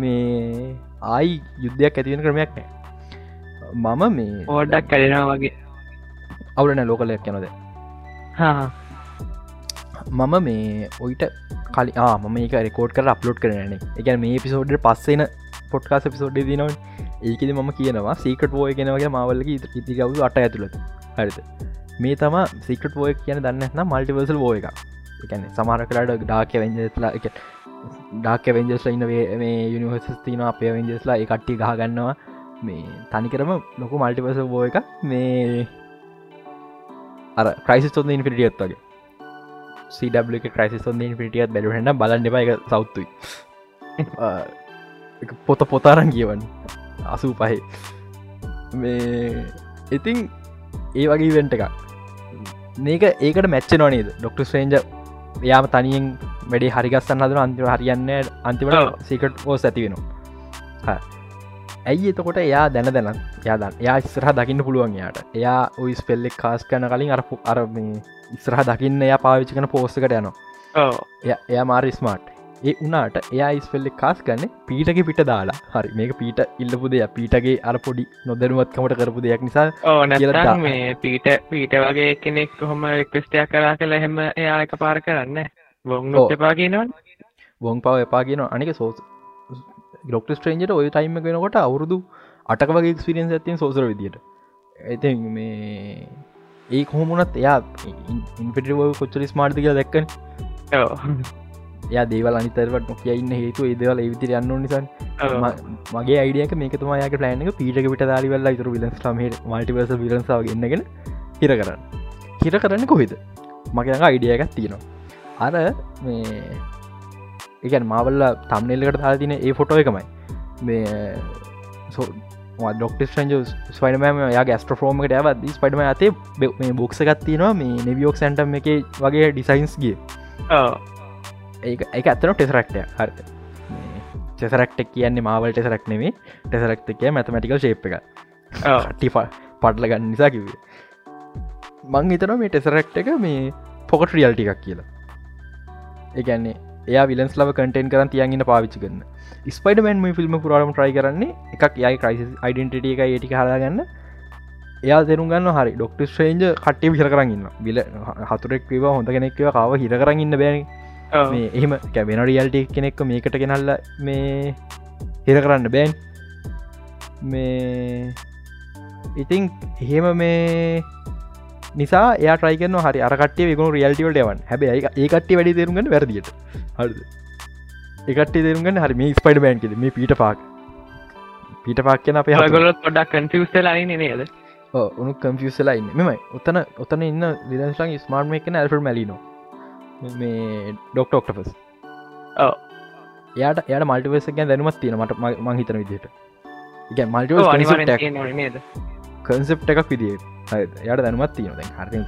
මේ ආයි යුද්ධයක් ඇතිවෙන ක්‍රමයක් නෑ මම මේ ඕඩක් කලෙනවා වගේ. අවුලන ලෝකලයක් යනොද මම මේ ඔයිට කලි මම ඒක රෙකෝඩ් කර අප්ලෝඩ් කරන එක මේ පිසෝඩ් පස්සෙන පොට්කාස පිසෝඩ් දිනව ඒකෙද මම කියනවා සීකට පෝය කෙනවගේ මවල්ලක ඉති ගවු අට ඇතුළට හරිත මේ තම සිකට පෝය කියන දන්න මල්ටිවර්සල් බෝ එක එකන සමහර කලාට ඩාක වෙන්ජස්ලා එක ඩාක වෙන්ජස්ල ඉන්න මේ යුනිවර්ස තින අපේ වෙන්ජස්ලා එකට්ටි ගහගන්නවා මේ තනිකරම ලොකු මල්ටිවර්ස බෝ එක මේ අර ක්‍රයිසිස් තොන්න ඉන්ෆිටියත් වගේ. සඩ ක්‍රයිසිස් ොන්න ඉන්ෆිටියත් බැලුහන්න බලන්න එක සෞත්තුයි පොත පොතාරන් කියවන්න. අසූ පහේ. මේ ඉතින් ඒ වගේ වෙන්ට එකක්. මේක ඒකට මැච්ච නොනේද ඩොක්ට ස්ට්‍රේන්ජ යාම තනියෙන් වැඩේ හරිගස්සන්න හදන අන්තිම හරියන්න අන්තිමට සිකට ඇති වෙනවා ඇයි එතකොට එයා දැන දැන යාදන් යා ඉස්රහ දකින්න පුළුවන් යාට එයා ඔයි ස්පෙල්ලෙක් කාස් කන කලින් අරපු අර ඉස්රහ දකින්න එයා පාවිච්චි කන පෝස්සකට යනවා. එය මාරි ස්මාර්ට් ඒ උනාට එයා ඉස්පෙල්ලෙ කාස් ගන්න පීටක පිට දාලා. හරි මේක පීට ඉල්ලපු දෙය පීටගේ අර පොඩි නොදැනුවත්කමට කරපු දෙයක් නිසා ඕන මේ පීට පීට වගේ කෙනෙක් කොහොම රික්වස්ටයක් කරා කළ හෙම එයා එක පාර කරන්න බොං එපා කියනවන්. බොං පව එපා කියන අනික සෝස් ගොක්ට ස්ට්‍රේන්ජට ඔය ටයිම කෙනකොට අවුරුදු අටක වගේ ක්ස්පිරියන්ස් ඇතින් සෝසර විදියට. ඇති මේ ඒ කොහොමුණත් එයා ඉන්පිටිව කොච්චරි ස්මාර්ටි කියල දැක්කන. යා දේවල් අනිතරවට නොකිය ඉන්න හේතු ඒදවල විතර යන්න නිසන් මගේ අයිඩියක මේක තුමායාගේ ප්ලෑනක පීටක පිට දාලිවල්ල ඉතුර විලස් ටමට මල්ටිවර්ස විලන්සාව ගන්නගෙන හිර කරන්න. හිර කරන්න කොහෙද? මගේ අයිඩියකත් තියෙනවා. අර මේ එකන් මාවල්ල තම්නෙල්ලකට තා තින ඒ ෆොටෝ එකමයි. මේ ඩොක්ට ්‍රජ ස්වයිනම යා ගස්ට්‍රෆෝර්මට ඇවත් ස්පටම ඇතේ මේ බොක්සගත්තිනවා මේ නෙවියෝක් සැන්ටම් එක වගේ ඩිසයින්ස්ගේ ඒ එක ඇත්තන ටෙසරක්ටය හරි ටෙසරක්ට කියන්නේ මාවල් ටෙසරක් නෙමේ ටෙසරක්ත කිය මැතමටිකල් ශේප් එක ටිපා පටල ගන්න නිසා කිවේ මං හිතන මේ ටෙසරක්ට එක මේ පොකට රියල් ටිකක් කියලා. ඒගැන්නේ එයා විලන්ස් ලව කටෙන් කරන් තියන්ගන්න පාවිච්චි කරන්න ස්පයිඩමන් මේ ෆිල්ම් පුරාම ට්‍රයි කරන්නේ එකක් යයි ක්‍රයිසි අයිඩෙන්ටිට එක ඒටි හදාගන්න එයා දෙරු ගන්න හරි ඩොක්ට ශ්‍රේන්ජ කට්ටේ විහර කරන්න බිල හතුරෙක් වවා හොඳ කෙනෙක්ව කාව හිර කරන්න බැන. මේ එහෙම කැබෙන රියල්ට කෙනෙක්ක මේකට ගෙනල්ල මේ හිර කරන්න බෑන්. මේ ඉතිං එහෙම මේ නිසා යා ට්‍රයිකන හරි අරකටේ වෙකුණු රියල්ටිවල්ට යවන් හැබයි ඒකට වැඩි තේරුගන්න වැරදිට හරි එකට තේරුගන්න හරි මේ ස්පයිඩ බෑන් කෙද? මේ පීට පාක් පීට පාක් කියන අප ගොලොත් පොඩක් කන්ෆියස්ලයි නේද? උනු කම්ෆියස්ලයින්න මෙමයි ඔත්තන ඔත්තන ඉන්න විදශලන් ස්මාර්ට් මේකන ඇල්ෆල් මැලිනෝ මේ ඩොක්ට ඔක්ටපස් යාට යට මල්ටිවස ගැන් දැනුමත් තියෙන මට මං හිතන විදිට එක මල්ට කන්සප් එකක් විදිේ යට දැනුමත් තියෙන දැන් හරි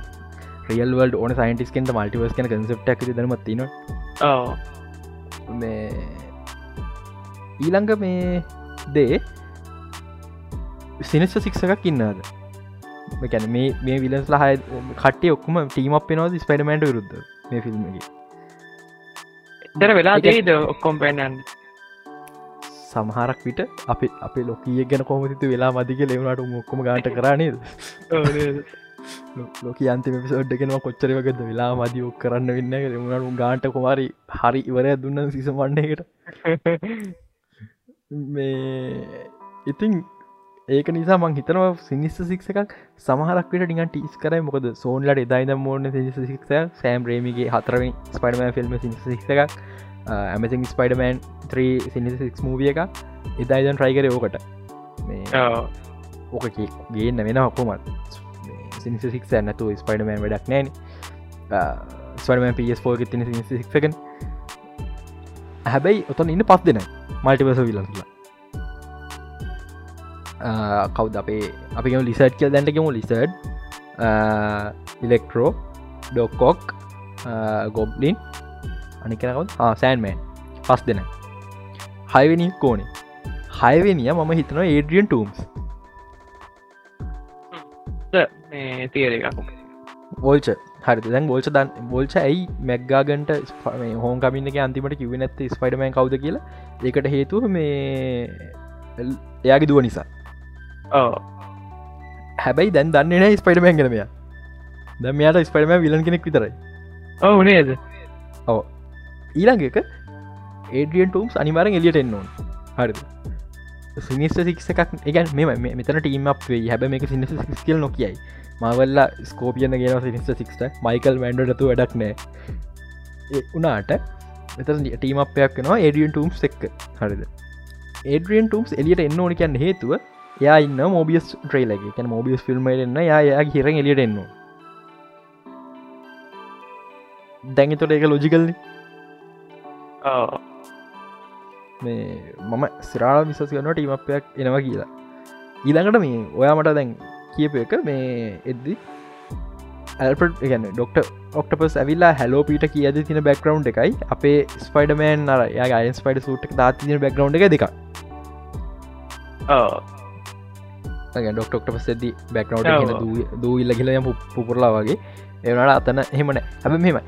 රියල් වල්ඩ ඕන සයින්ටිස් කෙන්ට මල්ටිවස් කන කන්සප් ක් දැනුමත් තියෙන මේ ඊළඟ මේ දේ සිනස්ස සික්සකක් ඉන්නාද කැන මේ මේ විලස් ලහය කටේ ඔක්කම ටීමක් පෙනවද ස්පඩමන්ට විරුද්ධ මේ ෆිල්ම්ගේ දර වෙලා දේද ඔක්කොම් පැන්නන්න සමහරක් විට අපි අප ලොකිය ගැන කොමතිතු වෙලා මදික ලෙවුණට මොක්කොම ගාට කරනේද ලොක අන්තිම පිසෝඩ්ගෙන කොච්චර වගද? වෙලා මදි ඔක් කරන්න වෙන්න ලෙමුණට ගාන්ට කොමරි හරි ඉවරය දුන්න සිස වන්නේකට මේ ඉතින් ඒක නිසා මං හිතනවා සිනිස්ස සික්ස එකක් සමහරක්වට ටිගන් ටිස් කරයි. මොකද සෝන්ලට එදායිද මෝන සික්ස සෑම් රේමිගේ හතරවෙන් ස්පඩම ෆිල්ම් සික්ස එකක් ඇමසින් ස්පයිඩමන් 3 සිනිසික් මූවිය එක එදායිදන් ට්‍රයිකර ඕකට. ඕක ගේන්න වෙන හොකුමත් සිනිසික් නැතු ස්පයිඩමන් වැඩක් නෑන ස්වඩම පෝ තින සික්සකන් හැබැයි ඔතන් ඉන්න පස් දෙන මල්ටිවස විලන්ලා කව් අපේ අපි ලිසට් කියල් දැන්ටකෙමු ලිසඩ් ඉලෙක්ට්‍රෝ ඩොක්කෝක් ගොබ්ලින් අනිකනකව සෑන්මෑන් පස් දෙන. හයවෙනි කෝනේ හයවෙනිය මම හිතන ඒඩියන් ටම්ස් බෝල්ච හරි දැන් බෝල්ච දන් බෝල්ච ඇයි මැක්ගාගන්ට හෝන් කමින්න එක අන්තිමට කිව නැත්ත ස්පයිඩමන් කවද කියලා? ඒකට හේතුව මේ එයාගේ දුව නිසා. හැබැයි දැන් දන්න නෑ ස්පයිඩමෑන් ගෙනමය දැමයාට ස්පයිඩම විලන් කෙනෙක් විතරයි. ඔවු නේද? ඔව ඊළඟ එක ඒඩියන් ටම්ස් අනිවාරෙන් එලියට එන්නවන් හරි සිනිස්ට සික්ස එකක් එකන් මෙම මෙතන ටීම අපේ හැබ මේක සිනිස සිස්කල් නොකියයි. මවල්ල ස්කෝපියන ගෙන සිනිස්ට සික්ට මයිකල් මැන්ඩටතු වැඩක් නෑ. උනාට මෙත ටීම අපයක් නවා ඒඩියන් ටම්ස් එක්ක. හරිද? ඒඩියන් ටම්ස් එලියට එන්න ඕනි කියන්න හේතුව යා ඉන්න මෝබියස් ට්‍රේලගේ කැන මෝබියස් ෆිල්ම් එන්න යා හිර එලියට එන්න දැඟතොට එක ලොජිකල්න මේ මම සිරාල විසස් කන ටීමපයක් එනවා කියලා. ඊළඟට මේ ඔයාමට දැන් කියප එක මේ එද්දි ඇල්පට ගන්න ඩොක්ට ඔක්ටපස් ඇවිල්ලා හැලෝ පීට කියද තින බැක්රවන්් එකයි. අපේ ස්පයිඩමෑන් අර යා අයින් ස්පයිඩ සුට් දාතින බැක්රවන්් එක දෙක ඩොක්ටොක්ට පස්සෙද බැක්නවට දූ ඉල්ල කියල යම පුපුරලා වගේ. එවනට අතන හෙමන හැබ මෙම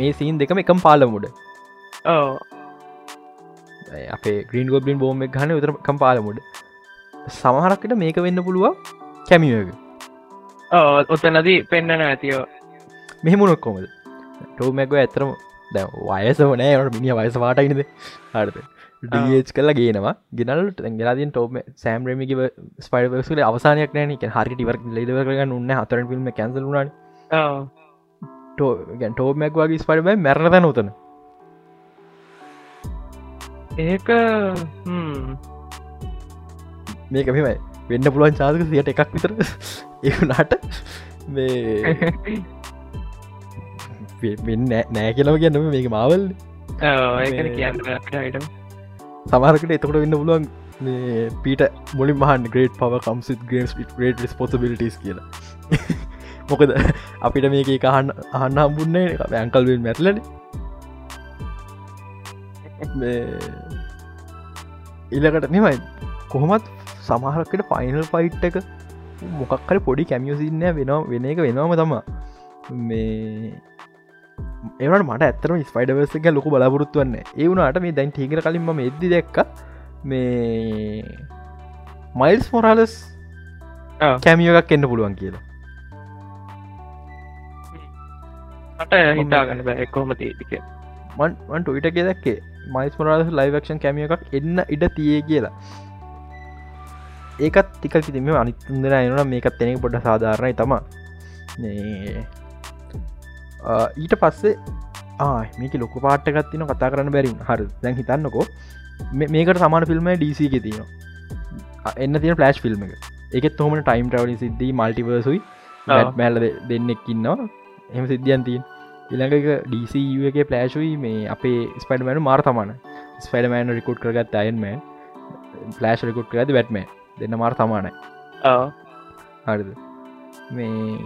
මේ සීන් දෙකම එකම් පාලමුඩ අපේ ග්‍රීන් ගොබ්ලින් බෝම ගහන විතර කම් පාලමුඩ සමහරක්කට මේක වෙන්න පුළුව කැමියක ඔතනදී පෙන්න්නන ඇතියෝ මෙහෙමුණොක් කොමද ටෝමැක්ව ඇතරම දැ වයස වනෑ ට මිනි වයස වාටයිනද හරත ඩH කලා ගේනවා. ගෙනල්ට ගෙලාදන් ටෝම සෑම් රමික ස්පයිඩසල අවසානයක් නෑන. හරි ටිවර ලෙදව කරගන්න උන්න හතර ිල්ම කැන්සලුනාට ගැන් ටෝමැක් වගේ ස්පඩබයි මැරණත නොතන ඒක මේක මෙමයි වෙන්න පුළුවන් චාදක සියට එකක් විතර. ඒනාට මේ වෙන්න නෑ කියලව කියන්නම මේක මවල් කියන්න සමාරකට එතකොට වෙන්න පුළුවන් පීට මුලින් මහන් ග්‍රේට් පව කම්සිත් ගේස් ග්‍රේට ස්පොසබිලිටස් කියලා. මොකද අපිට මේක අහන්න අහන්න හම්බුන්නේ ඇංකල්වෙන් මැටලන ඉලකට මෙමයි කොහොමත් සමහරකට ෆයිනල් ෆයිට් එක මොකක්කර පොඩි කැමියසින්න වෙන වෙන එක වෙනවාම තම මේ ඒවට මට ඇතරම ස්පයිඩවර්සක ලොකු බලාපොරොත්තුවන්න ඒ වුණට මේ දැන් ටිකර කලින්ම එද්දි දැක්ක. මේ මයිල්ස් මොරාලස් කැමියෝකක් එන්න පුළුවන් කියලා. මට හිතාගන්න බෑ කොහොම තේටික මන්ට ටොයිට දැක්කේ මයිස් මොරාලස් ලයිවක්ෂන් කැමිය එකක් එන්න ඉඩ තියේ කියලා. ඒකත් තික තිම අනිතුන්දර එනවා මේකත් තෙනෙ පොඩ සාධාරණයි තම. ඊට පස්සේ මේක ලොක පාට්ටකත්තින කතා කරන්න බැරින් හර දැන් හිතන්නකෝ. මේකට සමාන ෆිල්ම් ඩීසි එක තියෙනවා. එන්න තියෙන පලස්් ෆිල්ම් එක. එකත් හොම ටයිම් ටවලි සිද්ධී මල්ටිවර්සුයි මැල්ල දෙන්නෙක්කින්නවා එම සිද්ධියන් තිීන් ඉළඟක එක පලෑශුයි මේ අපේ ස්පඩමෑනු මාර තමන. ස්පඩමෑන් රිකුට් කරගත් අයන්මෑන් ෆලෑශ් රිකුට් කරද වැට්ම දෙන්න මාර තමානයි. හරිද? මේ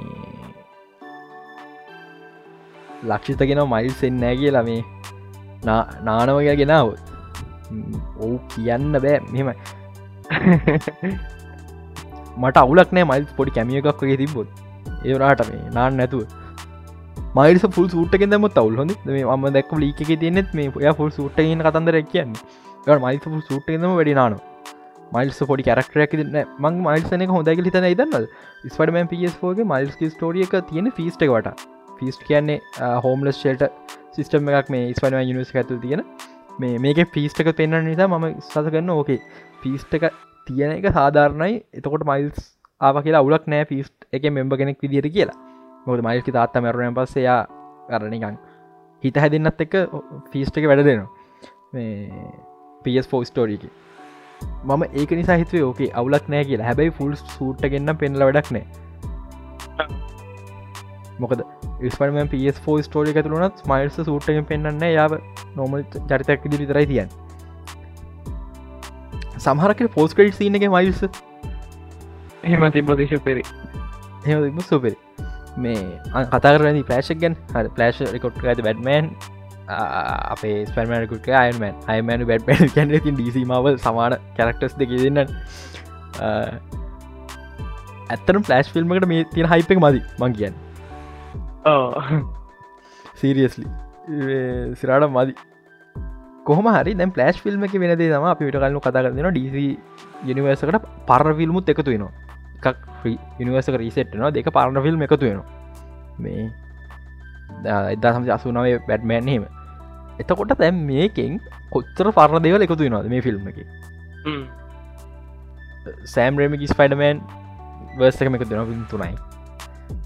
ලක්ෂිතගෙන මයිල් සෙන්නෑ කියලා මේ නානවග ගෙනාව ඔවු කියන්න බෑ. මෙම මට අවුලක් නෑ මයිල් පොඩි කැමිය එකක් වගේ තිබොත් ඒවරාට මේ නාන්න නැතුව මයිල්ස පුල් සූට්ක දම තවල් හොඳ මේ ම දැක් ලීක තියනෙත් මේ ඔය පුල් සූට්ටගෙන කතන්දර කියන්නේ. මයිල් පුල් සූට්ටදම වැඩි නාන මයිල්ස් පොඩි කරක්ටරයක් මං මයිල්සන හොඳක හිතන ඉදන්න ස්පඩම පස්ෝගේ මයිල්ස් ස්ටෝරිය එක තියෙන ෆිස්ට වට. ෆිස්ට කියන්නේ හෝම්ලස් ෂේල්ට සිිස්ටම් එකක් මේ ස්පන නිවස් ඇතු තියෙන. මේ මේක පිස්ටක පෙන්න්න නිසා මම සස කරන්න ඕකේ පිස්ට එක තියෙන එක සාධාරණයි. එතකොට මයිල්ස් ආව කියලා අවුලක් නෑ පිස්ට් එක මෙම්බ කෙනෙක් විදිර කියලා. මොද මයිල්කි තාත්ත මැරුණයන් පස්සයා කරණනිකං හිත හැදින්නත් එක ෆිස්ට එක වැඩ දෙනවා. මේ පස් ෆෝ ස්ටෝරීක මම ඒක නිසා හිතුවේ ඕකේ අවුලක් නෑ කියලා. හැබැයි ෆුල් සූට්ට ගන්න පෙන්ල වැඩක් නෑ මොකද ස්පම පෝ ස්ටෝරි ඇතුරුනත් මයිල්ස සූට්ටෙන් පෙන්න්න යාව නොමල් චරිතයක් ඉදි විතරයි තියන් සහරක පෝස් කඩ් සින එක මයිල්ස එහෙම තිබ්‍රතිශ පෙරි හෙම සුපෙරි මේ කතාරනි පලෑශක් ගැන්. හ පලෑශ රකොට් ඇති බැඩ්මන් අපේ ස්පර්මකුට අයමන් අයමන බැඩ් බැ කැන ති ඩීසි මවල් සමාන කැරක්ටස් දෙක දෙන්න. ඇත්තන පලෑශ් ෆිල්ම්මට මේ තින හයිපක් මදි මං කියන්න. සීරියස්ලි සිරාට මදි. කොහම හරි දැ පලස්් ෆිල්ම් එක වෙනදේ තම අපි විට කලු කතා කරන ඩීසි යනිවර්සකට පර ෆිල්මුත් එකතු වෙනවා එකක් යනිවර්සක රීසෙට්නවා දෙක පාරණ ෆිල්ම් එකතු වෙනවා. මේ එදා සම අසුනාවේ බැඩ්මෑන්හෙම එතකොට තැම් මේකෙන් කොච්චර පරණ දෙවල එකතු වෙනවාද මේ ෆිල්ම් එක? සෑම් රෙමිකිස් ෆයිඩමෑන් වර්සකම එක දෙන තුනයි.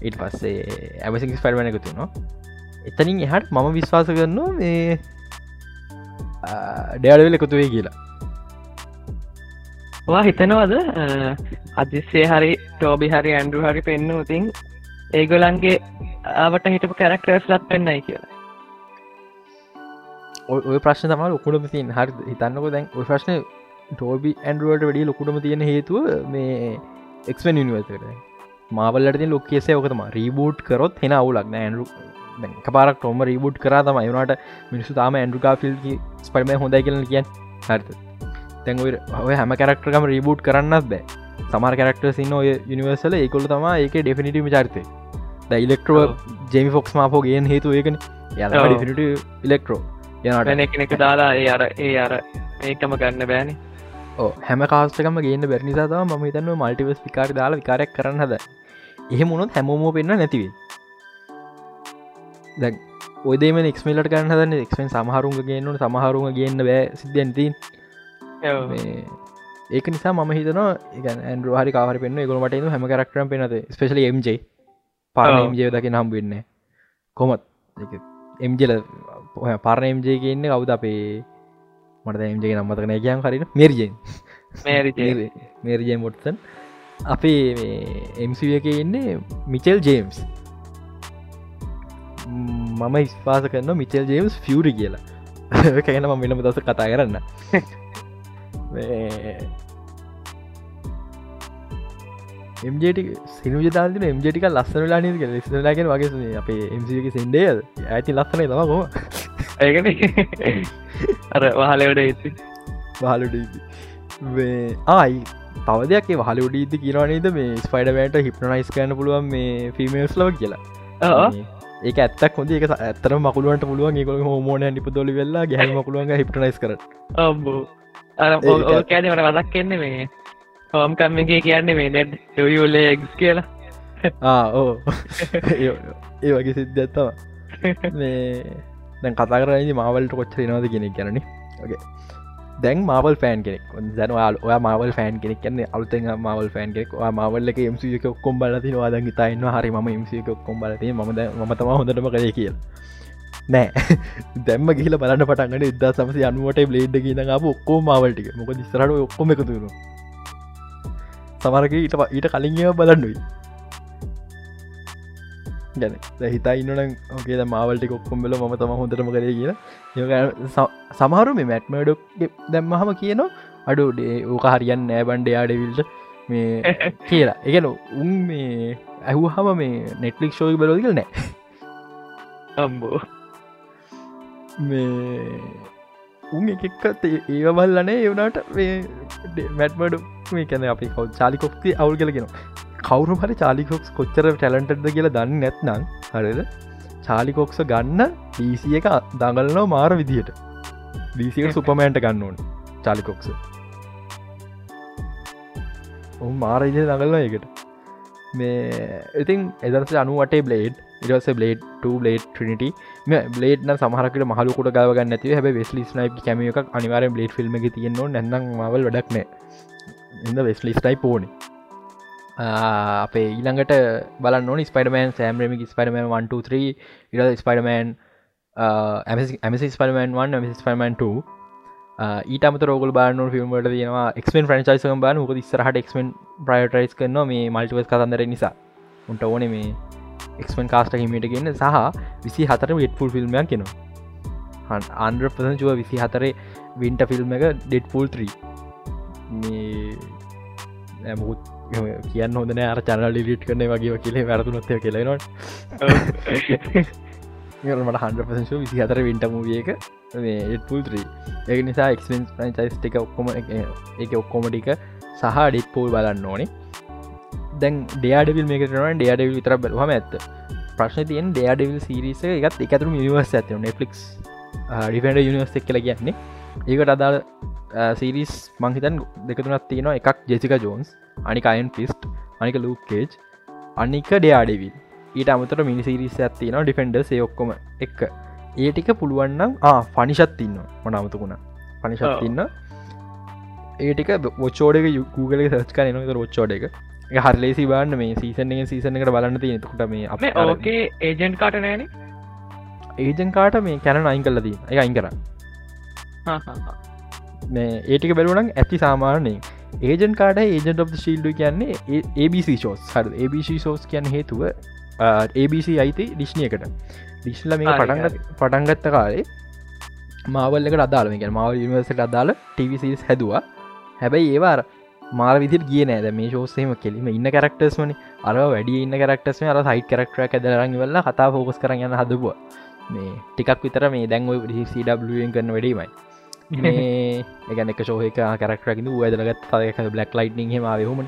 ඉට පස්සේ ඇමසිං ස්පර්මණ එකතු නවා එතනින් එහට මම විශ්වාස කරන්න මේ ඩෑඩවෙල එකතුවේ කියලා වා හිතනවද? අදිස්සේ හරි ටෝබි හරි ඇන්ඩු හරි පෙන්න්න උතින් ඒගොලන්ගේ ආවට හිටපු කැරක්ටර්ස් ලත් පෙන්න්නයි කියලා. ඔය ප්‍රශ්න තම ලොකුටම තින් හරි හිතන්නක දැන් ඔය ප්‍රශ්න ටෝබි ඇන්ඩුවට වැඩිය ලොකුටම තියෙන හේතුව මේ එක්ෙන් නිවර්සකට මාවල්ලට ලොක්කේසේ ඕකතම රීබූට් කරොත් හෙන අවුලක් නෑන්රු කපාරක් ටොම රීබුට් කර තම යුනට මිනිසු තාම ඇන්ඩුකා ෆිල්කි ස්පඩම හොඳයි කියල කියෙන් හරිත තැන් ඔය හැම කැරක්ටරකම රීබූට් කරන්නත් බෑ. සමර කැරක්ටර් සින්න ඔය යනිවර්සල ඒකොල තම ඒක ඩෙෆිනිටම චරිතය. ද ඉලෙක්ට්‍රෝ ජෙමි ෆොක්ස් මාපෝ ගෙන් හේතු ඒකන. ඩිනිට ඉලෙක්ට්‍රෝ යනට කෙනෙක දාලා ඒ අර ඒ අර ඒකම ගන්න බෑනි. හැම කාස්ටකම ගේන්න බැරිනිසා ම හිතන්න මල්ටිවස් පිකාර දාලා විකාරයක් කරන්න හද එහෙමුණොත් හැමෝම පෙන්න්න නැතිවේ දැ ඔයදේම එක්මලට ගන්න හදන්න එක්ෙන් සමහරුන්ග ගන්නනු සමහරුම ගන්න බෑ සිද්ධන්තින් ඒක නිසා ම හිතන ඇන්ඩ හරි කාර පෙන්න්න ගොලට හැම කරක්ටරම් පෙනද ස්පෙශල MJ පාරමජය දකි නම් වෙන්න කොමත් එම්ජල පාරණ එම්ජය කියන්න කවුද අපේ? මට එම්ජය නම්මතකන කියන් හරින. මෙරජෙන් මේරජය මොටසන් අපේ එම්සිය එක ඉන්නේ මිචෙල් ජේම්ස් මම ඉස්පාස කරන්න මිචෙල් ජේම්ස් ෆියරි කියලා. කැන ම මෙලම දස කතා කරන්න එම්ජට සිනුජතාතින එම්ජටික ලස්සන ලානක ලස්සලාගෙන වගේ අපේ එම්සික සෙන්ඩේ ඇති ලස්සන තමකෝ ඒකන. අර වහලවට ඒති වහලට ආයි තවදයක් වහලුඩීද කියරනේද මේ ස්පයිඩමට හිප්නයිස් කන්න පුළුවන් මේ ෆිමේස් ලව කියලා. ඒක ඇත්තක් හොඳ එක ඇතර මකුලුවට පුළුවන්. ඒකො හෝමෝන නිප දොලි වෙල්ලා ගැහ මකුළුවන් හිප්නයිස් කර අම්බෝ අර කෑනට වදක් කෙන්න මේ හෝම්කම්මගේ කියන්නේ මේ නෙට් යුලේ එක්ස් කියලා. ඕ ඒ වගේ සිද්ධ ඇත්තවා මේ දැන් කතා කරන්නේ මාවල්ට කොච්චර නවද කියෙනෙක් ගැනන ගේ දැන් මවල් ෆෑන් කෙනෙක්. දැනවාල් ඔය මවල් ෆෑන් කෙනෙක් කන්නේ අලුතෙන් මවල් ෆෑන් කෙක් මවල්ල මසික කොම් බලති වාද තයින්න හරි ම මසික කොම් බලති ම මතම හොඳටම කර කිය නෑ. දැම්ම ගිල බලන්න පටන්ගට ඉදා සමසි අනුවට බ්ලේඩ් කියන ඔක්කෝ මවල්ටික මොක දිස්රට ඔක්කොම එකතුරු සමරක ඊට ඊට කලින් බලන්නුයි ගැන හිතා ඉන්නන ඕකේ මාවලටි කොක්කොම්බල ම තම හොඳටම කර කිය සමහරු මේ මැට්මඩක් දැම්මහම කියනවා. අඩුඩේ ඕක හරියන් නෑ බන්ඩ යාඩවිල්ට මේ කියලා. එකන උන් මේ ඇහු හම මේ නෙට්ලික් ෂෝයි බලෝදිකල් නෑ. අම්බෝ මේ උන් එකක්ත් ඒ බල්ලනේ එවනාට මැට්මඩ මේ කැන අපි කව් චාලිකොක්ති අවුල් කලගෙන කවුරු හරි චාලිකොක්ස් කොච්චර ටැලන්ටද කියලා දන්න නැත්නම් හරිද? චාලිකොක්ස ගන්න ඩීසිය එක දඟලනව මාර විදිහට දීසික සුපමෑන්ට ගන්න ඕන චාලිකොක්ස ඔහු මාර ඉජ දඟලන එකට මේ ඉතින් එදරස අනුවටේ බ්ලේඩ් ඉරස බ්ලේඩ් බ්ලේඩ් ට්‍රිනිට බ්ලේඩ් සමහරකට මහලුකට ගවගන්න ඇති හැ වෙස්ලිස් නයි කැම එකක් අනිවාර බ්ලේඩ් ෆිල්ම් එක තියෙන්නවා නැන්නම් මවල් වැඩක්නෑ ඉද වෙස්ලිස්ටයි පෝනේ අපේ ඊළඟට බල නොන ස්පයිඩමන් සෑම්රමික ස්පයිඩමන් 123 ඉර ස්පයිඩමන් ඇමසි ස්පල්මන් 1 මසි ස්පල්මන් 2 ඊට අමත රෝගල් බාන ිල්ම්ට තියෙනවා එක්මෙන් ්‍රන්චයිසක බාන ක ස්රහට එක්මෙන් ප්‍රයිටයිස් කරන මේ මල්ටිවස් කතන්දර නිසා. උන්ට ඕන මේ එක්මන් කාස්ට හිමට ගන්න සහ විසි හතර වෙට්පුල් ෆිල්ම්යක් කෙනවා අන්ඩ ප්‍රසංචුව විසි හතරේ වින්ට ෆිල්ම් එක ඩෙඩ් පුල් 3 මේ මුත් කියන්න හොඳන අර චනල ලිට කරන වගේ කියලේ වැරතුනොත්ය කියලෙනට මට හන්ඩ පසංශ විසි අතර වින්ට මූියක ඒපුල් ත්‍රී ඒ නිසා එක්ෙන් චයිස් එක ඔක්කොම එක ඔක්කොමටික සහ ඩිත් පෝල් බලන්න ඕනේ දැන් ඩයාඩවිල් මේකරන ඩයාඩවිල් විතර බලහම ඇත්ත. ප්‍රශ්න තියෙන් ඩයාඩවිල් සිරිස එකත් එකතුර නිවර්ස ඇත නෙෆලික් ඩිෆෙන්ඩ යනිවර්ස් එක් කල කියන්නේ. ඒකට අදාල් සිරිස් මංහිතන් දෙකතුනත් තියෙනවා. එකක් ජෙසික ජෝන්ස් අනික අයන් පිස්ට් අනික ලූකේජ් අනික ඩයාඩවිල් ඊට අමතර මිනිසිරිස් ඇත්තින ඩිෆෙන්ඩ ඒ ඔක්කොම එක්ක ඒ ටික පුළුවන්නම් ෆනිශත් ඉන්න මනමතුකුණ පනිශත් ඉන්න ඒටික බොච්චෝඩක යුගල සච් කන නත රොච්චෝඩ එක හරලේසි බාන්න මේ සීසන සීසන එකට බලන්න තියෙනකුට මේ අප ඕකේ ඒජන්් කාට නෑන? ඒජන් කාට මේ කැන අයින් කලදී එක අයින් කර මේ ඒටික බැලුවනම් ඇති සාමාරණය ඒජන් කාඩ ඒජන්ට of ශිල්ඩු කියන්නේ ABC ෂෝස් හර ABC ෂෝස් කියන්න හේතුව ABC අයිති ඩිශ්නයකට ඩිශ්ල මේ පටන්ගත් පටන්ගත්ත කාලේ මාවල්ලක අදාල මේ මාව නිවර්සට අදාල ටවිසිස් හැදවා. හැබැයි ඒවාර මාර විදිර කිය නෑද මේ ශෝසේම කෙලීම ඉන්න කරක්ටර්ස් වනි අර වැඩිය ඉන්න කරක්ටස් අර සයිට කරක්ටර ඇදරඟ වෙල්ල කතා ෆෝකස් කරන්න හදපුවා. මේ ටිකක් විතර මේ දැන්ව CWෙන් කරන්න වැඩීමයි. මේ එකන එක ශෝහක කරක්ටරකිද ඇදලගත් තදක බ්ලක් ලයිට්නිං හෙමාවහොම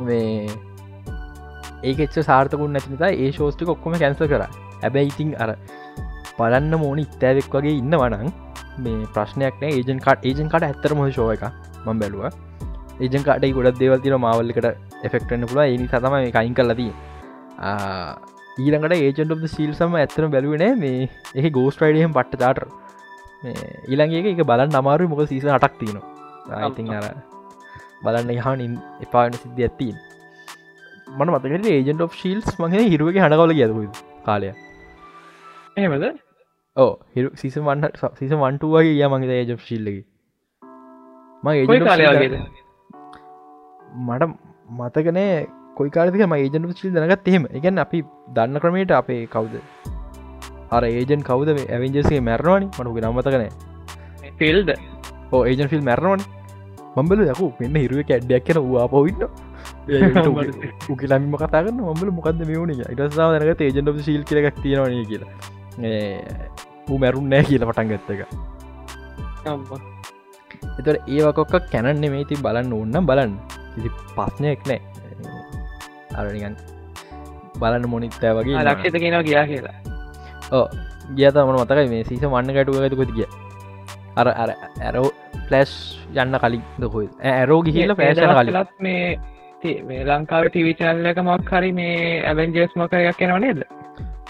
මේ ඒකෙච්ච සාර්ථකුන් නැතිනිතා ඒ ශෝස්ටි ඔක්කොම කැන්ස කර. ඇබැයි ඉතින් අර පලන්න මෝනි ඉත්තෑවෙක් වගේ ඉන්න වනං මේ ප්‍රශ්නයක් ඒජන් කාට ඒජන් කට ඇත්තර මොහ ශෝය එක මං බැලුව. ඒජන් කාටයි ගොඩක් දේවල්තින මවල්ලකට එෆෙක්ටන්න පුළ ඒ සතම මේ කයින් කල්ලදී ඊළඟට ඒජන්ට සිල් සම ඇත්තන බැලුවනෑ මේ ඒ ගෝස් ටයිඩියම් පට්ට තාටර් ඊළගේ එක බලන්න අමාරු මොක සීස අටක් තියනවා. ඉතින් අර බලන්න යහනින් එපාන සිද්ධ ඇත්තින් මන මතකට ඒජන්ට ඔ් ශිල්ස් මගේ හිරුවගේ හඩකවල ගැදකු කාලය එහෙමද? ඕ හිරු සිස වන්න සිස වන්ටුවගේ ය මගේ ඒජ ශිල්ලකි කාලයගේ මට මතකනේ කොයි කාලතික ම ඒජන ශිල් දනගත් එහෙම. එකන් අපි දන්න ක්‍රමයට අපේ කවුද? අර ඒජන් කවද ඇවිජසේ මැරණවානි මනුක නම්මතකන ෆිල්ද ඕ ඒජන් ෆිල් මැරණවන මම්බල යකු මෙන්න හිරුව කැඩ්ඩයක් කියෙන වා පොවින්න උකිලමිම කතාගන්න මම්බල මොකද මෙවුණ ඉටසා දනක ඒජන් ශීල් කියලක් තියෙනවන කියලා. ඌ මැරුන් නෑ කියල පටන් ගත්තක එතට ඒවකොක්ක කැනන්න මේති බලන්න ඔන්න බලන්න. කිසි පස්්නයක් නෑ. අරනිගන් බලන්න මොනිත්තෑ වගේ ලක්ෂත කියෙනවා ගියා කියලා. ඕ ගියත මන මතකයි මේ සීස වන්න ගැටුව ඇතුකොති කිය අර අර ඇරෝ පලස්් යන්න කලින් දකොයි ඇරෝ ගිහිල පෑශන කලත් මේ මේ ලංකාව ටිවිචල්ලක මක් හරි මේ ඇබෙන්ජස් මකයක් කෙනව නේද?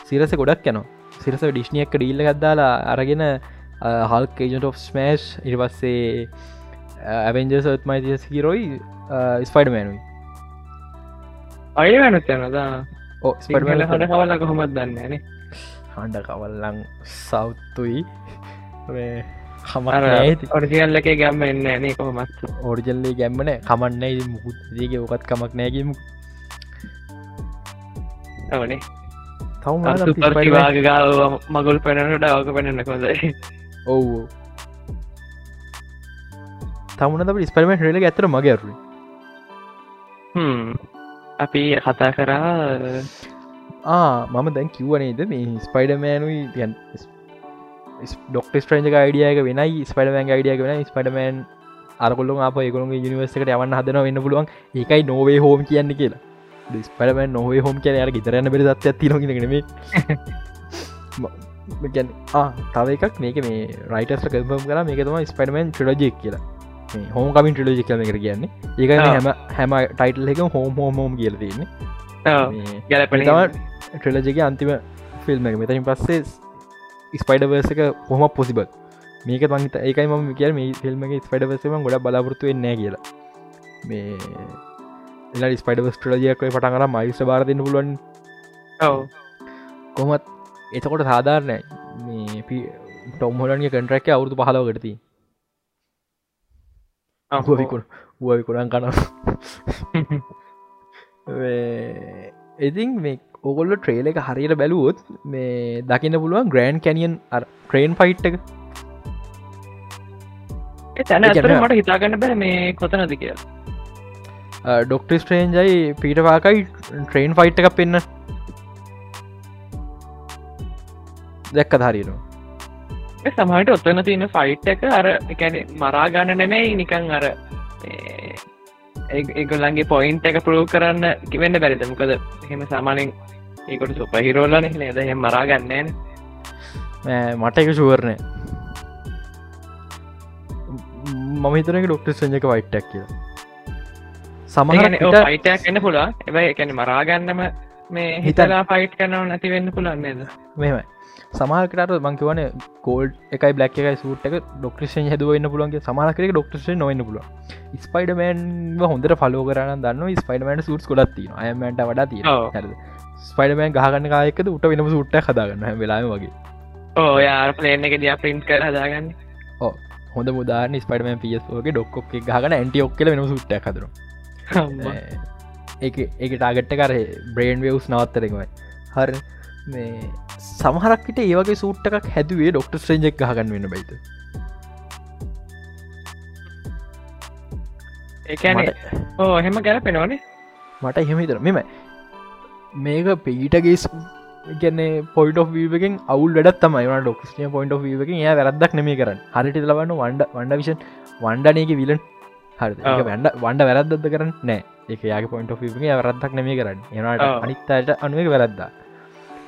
සිරස ගොඩක් යනවා. සිරස ඩිශ්නියක් ඩීල්ල ගත්දාලා අරගෙන හල්ක ඒජට ඔ් ස්මේෂ් ඉරිපස්සේ ඇවෙන්ජසත් මයිතිය සිරොයි ස්පයිඩ මෑනුයි අය වැනත් යනදා ඕ ස්පඩමල හට කවල්ල කොහොමත් දන්නේනේ හඬ කවල්ලං සෞත්තුයි හමර ඔරිසිල්ල එක ගැම්ම එන්න නේ කොහොමත්. ඕරිජල්ලේ ගැම්මන කමන්න මුකුත්. දගේ ඕකත් කමක් නෑගීම අවනේ තවම පරිවාගාව මගුල් පැනට ඩවක පැනන්න කොදයි ඔව්. තමුණ ස්පරමට රෙල ඇතර මගේරු අපි කතා කරා මම දැන් කිව්වනේද මේ ස්පයිඩමෑනුයි තියන් ඩොක්ට ස්ට්‍රේජක අයිඩියක වෙනයි ස්පඩමෑන් අයිඩියක වෙන ස්පඩමෑන් අරකොල්ල අප ඒකොළු නිවර්සකට යවන්න හදන වෙන්න පුළුවන්. ඒකයි නොවේ හෝම කියන්න කියලා. ස්පඩමන් නොවේ හෝම කියන යට ඉතරන්න බෙරි දත් ඇති නොගෙනම තව එකක් මේක මේ රයිටස් කල්පම් කලා මේක තම ස්පඩමන් ට්‍රලජෙක් කියලා. හෝම කමින් ටලජි කම කර කියන්නේ. ඒක හැම හැම ටයිටල් එක හෝම හෝමෝම් කියල තියන්නේ. ගැලපන ට්‍රලජගේ අන්තිම ෆිල්ම් එක. මෙතයින් පස්සේ ස්පයිඩවර්ස එක හොම පොසිබල් මේක මංහිත ඒකයි ම කිය මේ ෆිල්ම්ගේ ස්පයිඩවසම ගොඩ බලාපොරත්තු වෙන්න කියලා. මේ එලා ස්පයිඩවස් ටලජයක පටන් කර මයිස්ට බාරදන්න පුළුවන් කොහොමත් එතකොට සාධාරණය. මේ ටොම්හොලන්ගේ කන්ට්‍රක්ක අවුරදු පහලවගටති අහුවිකුණ වුවවිකුණන් කන ඉතින් මේ ඔගොල්ල ට්‍රේල එක හරියට බැලුවොත් මේ දකින්න පුළුවන් ග්‍රෑන්් කැනියන් ට්‍රේන් ෆයිට් එක. තැන මට හිතාගන්න බෑ මේ කොතනද කිය ඩොක්ට ස්ට්‍රේන්ජයි පීටවාකයි ට්‍රේන් ෆයිට් එකක් පෙන්න්න දැක්ක ධරීනවා සමහට ඔත්තන තියෙන ෆයිට් එක අර එකැන මරාගන්න නෙමැයි නිකං අර ඒගොල්ලන්ගේ පොයින්ට එක පරූ කරන්න කිවෙන්න බැරිද? මොකද හෙම සාමානෙන් ඒකොට සුපහිරෝල්ලන නේද? හෙම මරාගන්නන මට එක ශුවරණය මම හිතනක ඩොක්ට සංජක වයිට්ටක් කිය සමහන යිටක් එන්න පුලා එබයි එකැන මරාගන්නම මේ හිතලා ෆයිට් කනව නැති වෙන්න පුළන්නේද මෙමයි සමාහකට මංකිවන කෝල්ඩ් එකයි බ්ලක් එකයි සුට් එක ඩොක්ටේෂන් හදුවන්න පුළන්ගේ සමාහකරක ඩොක්ටේෂන් නොවන්න පුල ස්පයිඩමන් හොඳට ෆලෝ කරන්න දන්න ස්පයිඩමට සුට් කොලත්ති අයමට වඩා තිය ස්පයිඩමන් ගහගන්න කායකද උට වෙනම සුට්ට හදාගන්න වෙලා වගේ. ඕ යා පලේන එක දිය පින්ට් කර හදාගන්න. ඕ හොඳ මුදාන ස්පයිඩම පියස්ෝගේ ඩොක්කොක් ගහන ඇන්ටි ඔක්කල වෙන සුට්ට හදර ඒක ටාගට්ට කර බ්‍රේන් වවස් නවත්තරෙකමයි හරි. මේ සමහරක්කට ඒවගේ සූට් එකක් හැදුවේ ඩොක්ට ශ්‍රේජෙක් ගහගන්න වෙන බයිත ඒන ඕ හෙම ගැන පෙනවනේ මට එහෙමතර මෙම මේක පීටගේ ගැන පොයිට වීවකින් අවුල් වැඩත් තමයි. වන ඩොක්ස්ටිය පොයින්ට වීවකින් ය වැරදක් නෙම කරන්න. හරිට ලබන්න වන්ඩ වන්ඩ විෂන් වන්ඩනයක විලන් හරි වඩ වන්ඩ වැරද්ද කරන්න? නෑ එක යාගේ පොයින්ට ිගේ වැරද්දක් නෙම කරන්න. එනට අනිත්තයට අනුවක වැරද්දා.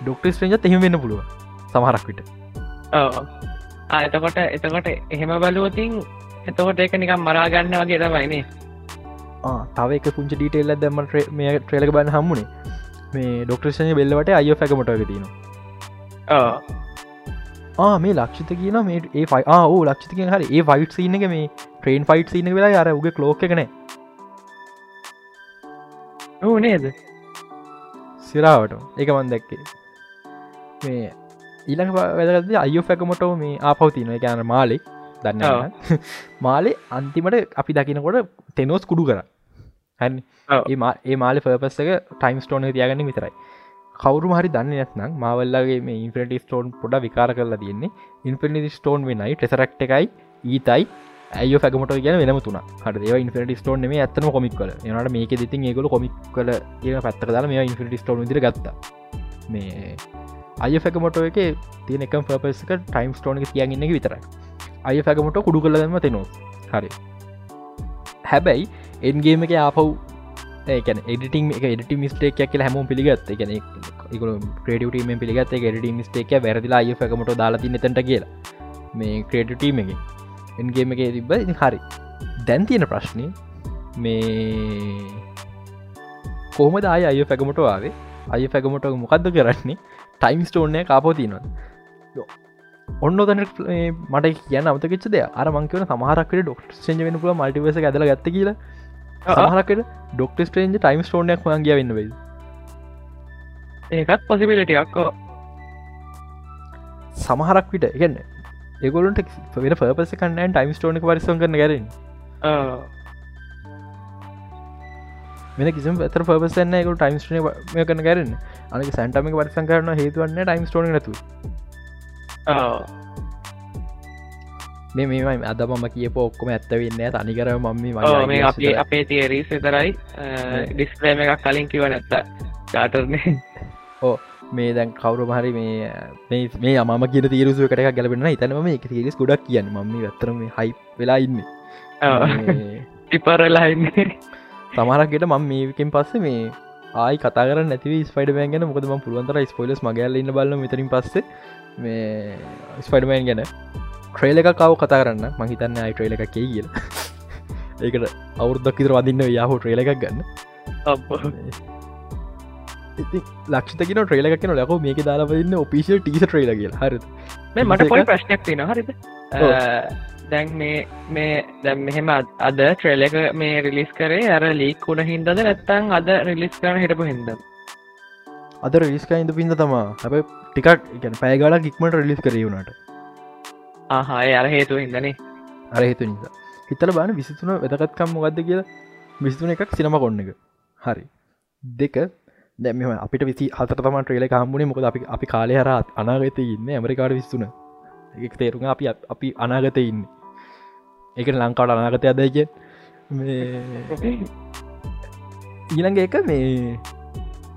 ඩොක්ටස් ්‍රේජ එහෙම වෙන්න පුළුව සමහරක් විට. එතකොට එතකොට එහෙම බලුවතින් එතකොට ඒක නිකම් මරාගන්න වගේ තමයිනේ තව එක පුංචි ඩීටෙල්ල දැම මේ ට්‍රේලක බන්න හම්මුණේ මේ ඩොක්ටර්ෂය බෙල්ලවට අයෝ පැකමටක තින ආ. මේ ලක්ෂිත කියන මේ ඒ ෆයි ආ ලක්ෂිතක හරි. ඒ ෆයිට් සින එක මේ ට්‍රේන් ෆයිට් සින වෙලා අර උගේ ලෝක එකන ඕ නේද? සිරාවට. එක මන් දැක්කේ. මේ ඊළඟ වැදගද අයෝ පැකමොටෝ මේ ආපවතින එකන මාලෙක් දන්න මාලේ අන්තිමට අපි දකිනකොට තෙනෝස් කුඩු කර. ඒ මාල පපස්සක ටයිම් ස්ටෝන තියාගන්න විතරයි. කවරු හරි දන්න නැත්නම් මවල්ලගේ මේ ඉන්ෆිට ස්ටෝන් පොඩ විකාර කරලා තියන්නේ. ඉන්ෆිනිි ස්ටෝන් වෙනයි ටෙසරක්ට එකයි ඊතයි ඇය ැගමට කියන වෙනම තුන හට ඒව ඉන්ෆිට ස්ටෝන් මේ ඇත්තම කොමික් කල නට මේක දිතින් ඒගොල කොමික් කල කියන පැත්තක දාල මේ ඉන්ෆිට ස්ටෝන් දිර ගත්ත. මේ අය ැකමොට එක තියන එක පපසක ටයිම් ස්ටෝන තියගන්න විතරයි. අය ැකමට කුඩු කලදම තෙනවා හරි. හැබැයි එන්ගේම එක ආපව් ඒකන එඩිටිං එක එඩිටි මිස්ටේක් කියල හැම පිළිගත් එකන ක්‍රඩටීම පිළිගත් එඩිටි මිස්ටේක වැරදිලා අය ැකමට දාලාති නතට කියලා මේ ක්‍රේටටීම එක එන්ගේම එක තිබ හරි. දැන් තියෙන ප්‍රශ්නය මේ කොහමද අය අය පැකමට ආවේ? අය පැකමට මොකක්ද කරන්නේ? ටයිම් ස්ටෝනය කාපෝ තියනවා ඔන්න තන මට කියන අමතකෙච්ච දෙය අර මංකවන සමහරක්කට ඩොක්ට සෙන්ජ වෙන පුල මල්ටිවස ඇදල ගත්ත කියලා. සමහරකට ඩොක්ට ස්ටේන්ජ ටයිම් ස්ටෝනයක් වන්ගේ වෙන්න වෙයි. ඒකත් පොසිබිලිටියක්කෝ සමහරක් විට ගන්න ඒගොලන්ට වෙන පපස කන්නන් ටයිම් ස්ටෝනක පරිසම් කරන ගැරෙන වෙන කිසි ඇතර පපසන්න එක ටයිම් ස්ටන මේ කන ගැරන්න අනක සැන්ටමික පරිසං කරන හේතුවන්න ටයිම් ස්ටෝන නතු මේ මේමයි අද මම කියප ඔක්කොම ඇත්ත වෙන්න තනිකර මම මේ අපේ අපේ තිේරීස් විතරයි. ඩිස්පලේම එකක් කලින් කිව නැත්ත චාටර්නේ ඕ මේ දැන් කවරු මහරි මේ මේ අම කිය තීරුසුව කට ගැලපෙන ඉතනම එක තිරිස් ගොඩක් කියන්න. මම ඇතරම හයි වෙලා ඉන්න. ටිපරලාඉන්නේ සමහරක්ගෙට මම මේකින් පස්සේ මේ ආයි කතර නැති ස්පයිඩ ගැන මොකද ම පුළුවන්තර ස්පොලස් මගල ඉන්න බල මෙතරින් පස්සේ. මේ ස්පයිඩමෑන් ගැන ට්‍රේල එක කව කතා කරන්න. මහිතන්න අයි ට්‍රේල එක කිය කියල. ඒකට අවුරුද්දක් ඉතර වදින්න යාහෝ ට්‍රේල එකක් ගන්න ලක්ෂතකන ට්‍රේල එකන ලක මේක දාලාවන්න ඔපිසිල් ටීස ට්‍රේල කියල. හර මේ මට පොයි ප්‍රශ්නයක් තින හරිද? දැන් මේ මේ දැම් මෙහෙම අද ට්‍රේල එක මේ රිලිස් කරේ අර ලීක් වුණ හින්දද නැත්තං අද රිලිස් කරන හිටපු හින්ද අද රිස්ක ඉඳ පින්ද තමා හැබ ටිකට් ගැන පෑගලා ඉක්මට රිලිස් කරීවුණට ආහාය අර හේතුව හිදනේ අර හේතු නිසා හිතල බාන විසිතුන වැදකත්කම් මොගද කියලා. විසිතුන එකක් සිනම කොන්න එක. හරි. දෙක දැම අපිට විසි හතර තම ට්‍රේල හම්බුණේ මොකද අපි අපි කාලය හරත් අනාගත ඉන්න ඇමරිකාඩ විස්තුන එක තේරුම් අපි අපි අනාගත ඉන්න. එක ලංකාවට අනාගතය අදයික ඊළඟ එක මේ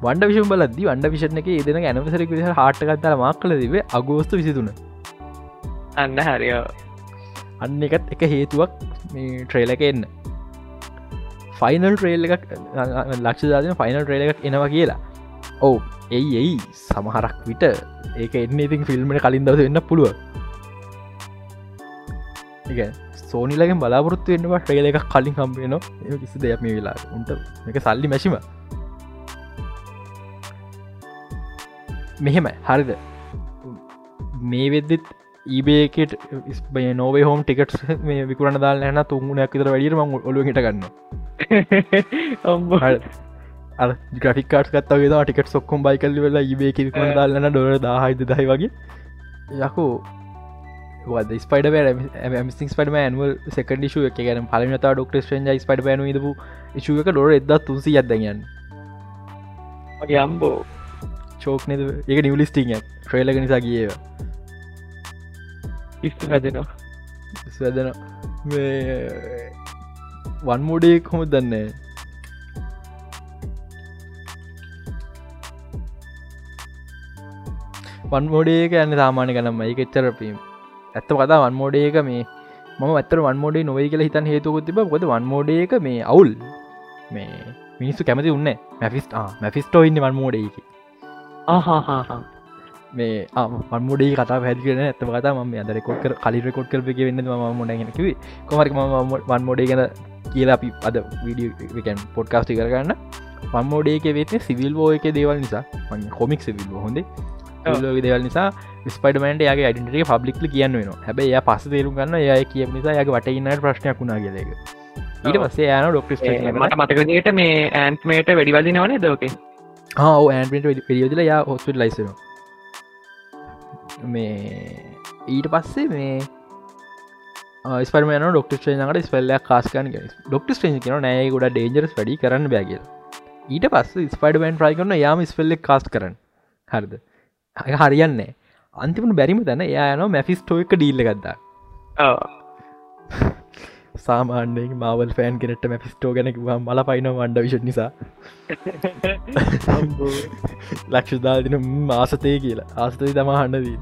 වන්ඩ විෂම් බලද වන්ඩ විෂණ එක ඒදෙන ඇනවසරක විහ හටකත්තර මක් කල තිබේ අගෝස්තු විසිතුන අන්න හරිෝ අන්න එකත් එක හේතුවක් මේ ට්‍රේලක එන්න ෆයිනල් ට්‍රේල් එකක් ලක්ෂදාන ෆයිනල් ට්‍රේල එකක් එනවා කියලා. ඔවු එයි එයි සමහරක් විට ඒක එන්න ඉතින් ෆිල්ම්ට කලින් දවස වෙන්න පුළුව සෝනිලගෙන් බලාපොරත්තු වෙන්නවා ට්‍රේල එකක් කලින් හම්බේන කිසි දෙයක් මේ වෙලා උන්ට එක සල්ලි මැසිම මෙහෙම හරිද? මේ වෙද්දෙත් ඊබේකට නෝවේ හෝම් ටිකට් මේ විකුරන දාල න තුන්ගුණයක් විතර වැඩීම ඔලු හිට ගන්න ග්‍රෆිකාට කත්තාවේ ටිකට සොක්කොම් බයි කල්ලි වෙලා ඉබේ විකුණ දාලන්න ඩොර දාහයිද දයි වගේ. යකෝ. ස්පයිඩ මිසින් ස්පඩම ඇන්වල් සෙකඩ ශුව එක. ගැන පලනත ඩොක්ට ්‍රේජ ස්පඩ න දපු ශුව එක ඩොර එද තුසි අදගන්න යම්බෝ චෝක් නද? එක නිවලිස්ටිං ට්‍රේලග නිසා කියේවා ඉස්තු හැදෙනවා ස්වදන වන්මෝඩේ කොම දන්නේ? වන්මෝඩේක යන්න සාමාන්‍ය කනම එක එච්චරපීම් ඇත්ත කතා වන්මෝඩේක මේ මම ඇත්තර වන්මෝඩේ නොවයි කියලා හිතන් හේතුකුත් තිබ ගොද වන්මෝඩේක මේ අවුල්. මේ මිනිස්සු කැමති උන්න මැෆිස්ට මැෆිස්ටෝ ඉන්න වන්මෝඩේක ආහාහා මේ මන්මුඩේ කතා පැදිලන ඇත කතා ම අද රෙකොඩ් කර කලි රෙකොඩ් කර වෙන්න ම මොඩගෙනකිව කොමරි ම වන්මෝඩේ ගැන කියලා අපි අද විඩියකන් පොඩ්කාස්ටි කරගන්න පම්මෝඩේක වෙත්න සිවිල් ෝ එක දේවල් නිසා. කොමික් සිවිල් හොඳේ. දේවල් නිසා ස්පයිඩමන්ට යාගේ අඩිටේ පබ්ලික්ල කියන්න වෙන හැබයි ය පස තේරුම් ගන්න ය කිය නිසා යගේ වටඉන්නට ප්‍රශ්නයක් වුණා කියලක ඊට පස්සේ යන ඩොක්ට මට මතකදට මේ ඇන්ත්මේට වැඩිවදි නවනේ දෝකේ හෝ ඇන්ට පිරිියෝදිල යා හොස්පිට ලයිසන මේ ඊට පස්සේ මේ ස්පරමන ඩොක්ට ්‍රේනකට ස්පල්ලයක් කාස්කන ඩොක්ට ්‍රේන් කියන නෑ ගොඩ ඩේජරස් වැඩි කරන්න බැගල් ඊට පස්ස ස්පයිඩමන් ්‍රයි කරන යාම ස්පෙල්ලෙක් කාස් කරන්න. හරිද? හරියන්නේ අන්තිමට බැරිම තැන එයා යන මැෆිස්ටෝ එක ඩීල්ල ගත්දා සාමාන්‍යයෙන් මවල් ෆෑන් කෙනෙට මැෆිස්ටෝ ගැනක මල පයින වන්ඩ විෂ නිසා ලක්ෂදාදින ආසතය කියලා. ආස්තය තම හන්නදී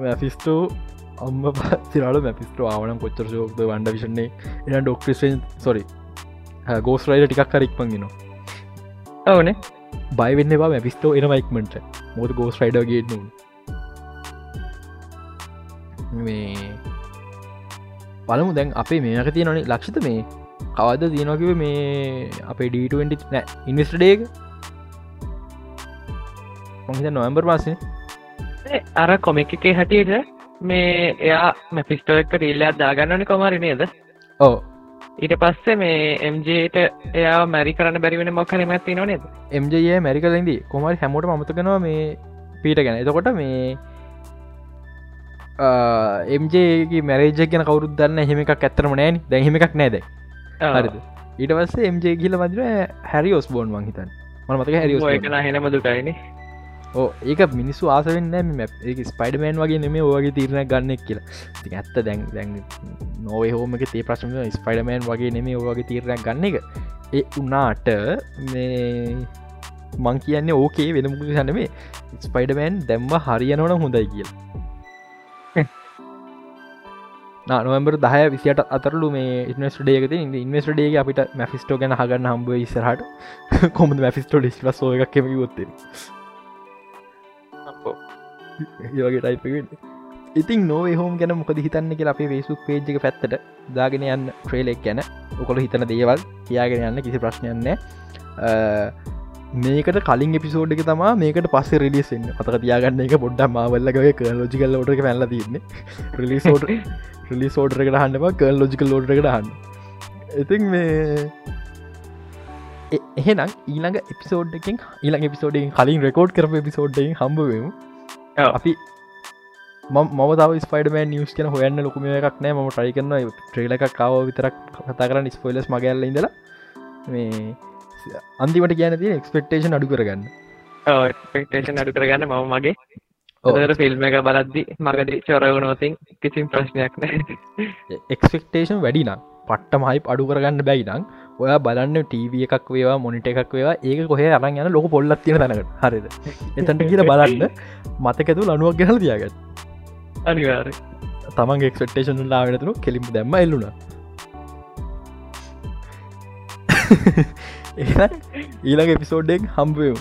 මැෆිස්ටෝ අම්ම පසිරල මැපිස්ටෝ ආවන කොච්චර ෝක්ද වන්ඩ විෂන්නේ. එන ඩොක්ට්‍රෙන් සොරි ගෝස් රයිඩ ටිකක් කරක්පන්ගෙන ඕනේ බයිවෙන්න එවා මැපිස්ටෝ එන මයික්මට මොද ගෝස් රයිඩගේ නු මේ පළමු දැන් අපේ මේක තිය නොනේ ලක්ෂිත මේ කවද තියනොකිව මේ අපේ ඩ20 නෑ ඉන්වස්ටඩේක මොහිත නොවම්බර් පාසේ අර කොමික් එකේ හැටියට මේ එයා මැපිස්ටෝ එක රීල්ලයක් දාගන්නන කොමරි නේද? ඕ ඊට පස්සේ මේ එම්ජට එයා මැරි කරන්න බැරිවෙන මොක්කන මැත්ති නොනේද එම්ජයේ මැරි කලින්දී කොමරි හැමෝට මතකනවා මේ පීට ගැන. එතකොට මේ එම්ජේගේ මැරේජ ගැන කවරුත් දන්න හෙම එකක් ඇත්තරම නෑන දැහෙම එකක් නෑද හරිද? ඊට පස්සේ එම්ජේ කියල මදිර හැරි ඔස් බෝන් වංහිතන් මන මතක හැරි එක හෙනම දුටයින ඕ ඒක මිනිස්සු ආසවෙන්න ඒ ස්පයිඩමෑන් වගේ නෙමේ ඕගේ තීරණ ගන්නෙක් කියලා. ති ඇත්ත දැන් දැන් නොවේ හෝමක තේ ප්‍රශ්ම ස්පයිඩමෑන් වගේ නෙමේ ඕගේ තීරණයක් ගන්න එක. ඒ උනාට මේ මං කියන්නේ ඕකේ වෙනමුක සනමේ ස්පයිඩමෑන් දැම්ම හරියනවන හොඳයි කියල. නොවම්බර දහය විසිට අතරලු මේ ඉන්වස්ටඩේක ඉන්වස්ටඩේ අපිට මැෆිස්ටෝ ගැන හගන්න හම්බ ඉස්සරහට. කොම මැෆිස්ටෝ ලිස්ල සෝය එකක් කෙම ගොත්තේ ඒවගේ ටයිපෙන් ඉතින් නොවේ හෝම ගැන මොකද හිතන්න කියලා අපේ වේසුක් පේජ්ක පැත්තට දාගෙන යන්න ට්‍රේලෙක් ගැන. ඔකොල හිතන දේවල් කියාගෙන යන්න කිසි ප්‍රශ්නයන්න මේකට කලින් එපිසෝඩ් එක තමා මේකට පස්ස රිලිසෙන් අතක තියාගන්න එක පොඩ්ඩ මවල්ලගේ ක ලෝජිකල් ෝට පැල්ල තින්නේ රිලිසෝඩ් රිලිසෝඩ්රකට හන්නම කල් ලෝජිකල් ලෝඩ්රකට හන්න ඉතින් මේ එහෙනම් ඊළඟ එපිසෝඩ් එකින් ඊළඟ එපිසෝඩෙන් කලින් රෙකෝඩ් කරප එපිසෝඩ්ඩෙන් හම්බවමු අපි මම තව ස්පයිඩමන් නිියස් කියන හොයන්න ලොකුම එකක් නෑ. ම ටයි කරන්න ට්‍රේල එකක් කාව විතරක් කතා කරන්න. ස්පොයිලස් මගල්ල ඉඳලා. මේ අන්තිමට කියන ති එක්ස්පෙක්ටේෂන් අඩු කරගන්න. ටේෂන් අඩු කරගන්න මම මගේ. ඔදර ෆිල්ම් එක බලද්දි මගද චොරවනෝතින් කිසිම් ප්‍රශ්නයක් නෑ. එක්ස්පෙක්ටේෂන් වැඩිනම් පට්ටම හයිප් අඩු කරගන්න බැයි නම් ඔය බලන්න ටීව එකක් වේවා මොනිට එකක් වේවා ඒක කොහේ අරන් යන ලොක පොල්ලත් තියෙන තැනකට. හරිද? එතන්ට කියල බලන්න. මතකතු ලනුවක් ගැහල තියාගත් අනිවාර තමන් එක්ස්පෙක්ටේෂන් ලාවෙනතුරු කෙලිම දැම්ම එල්ලුණ ඊළඟ එපිසෝඩ්ඩෙක් හම්බයමු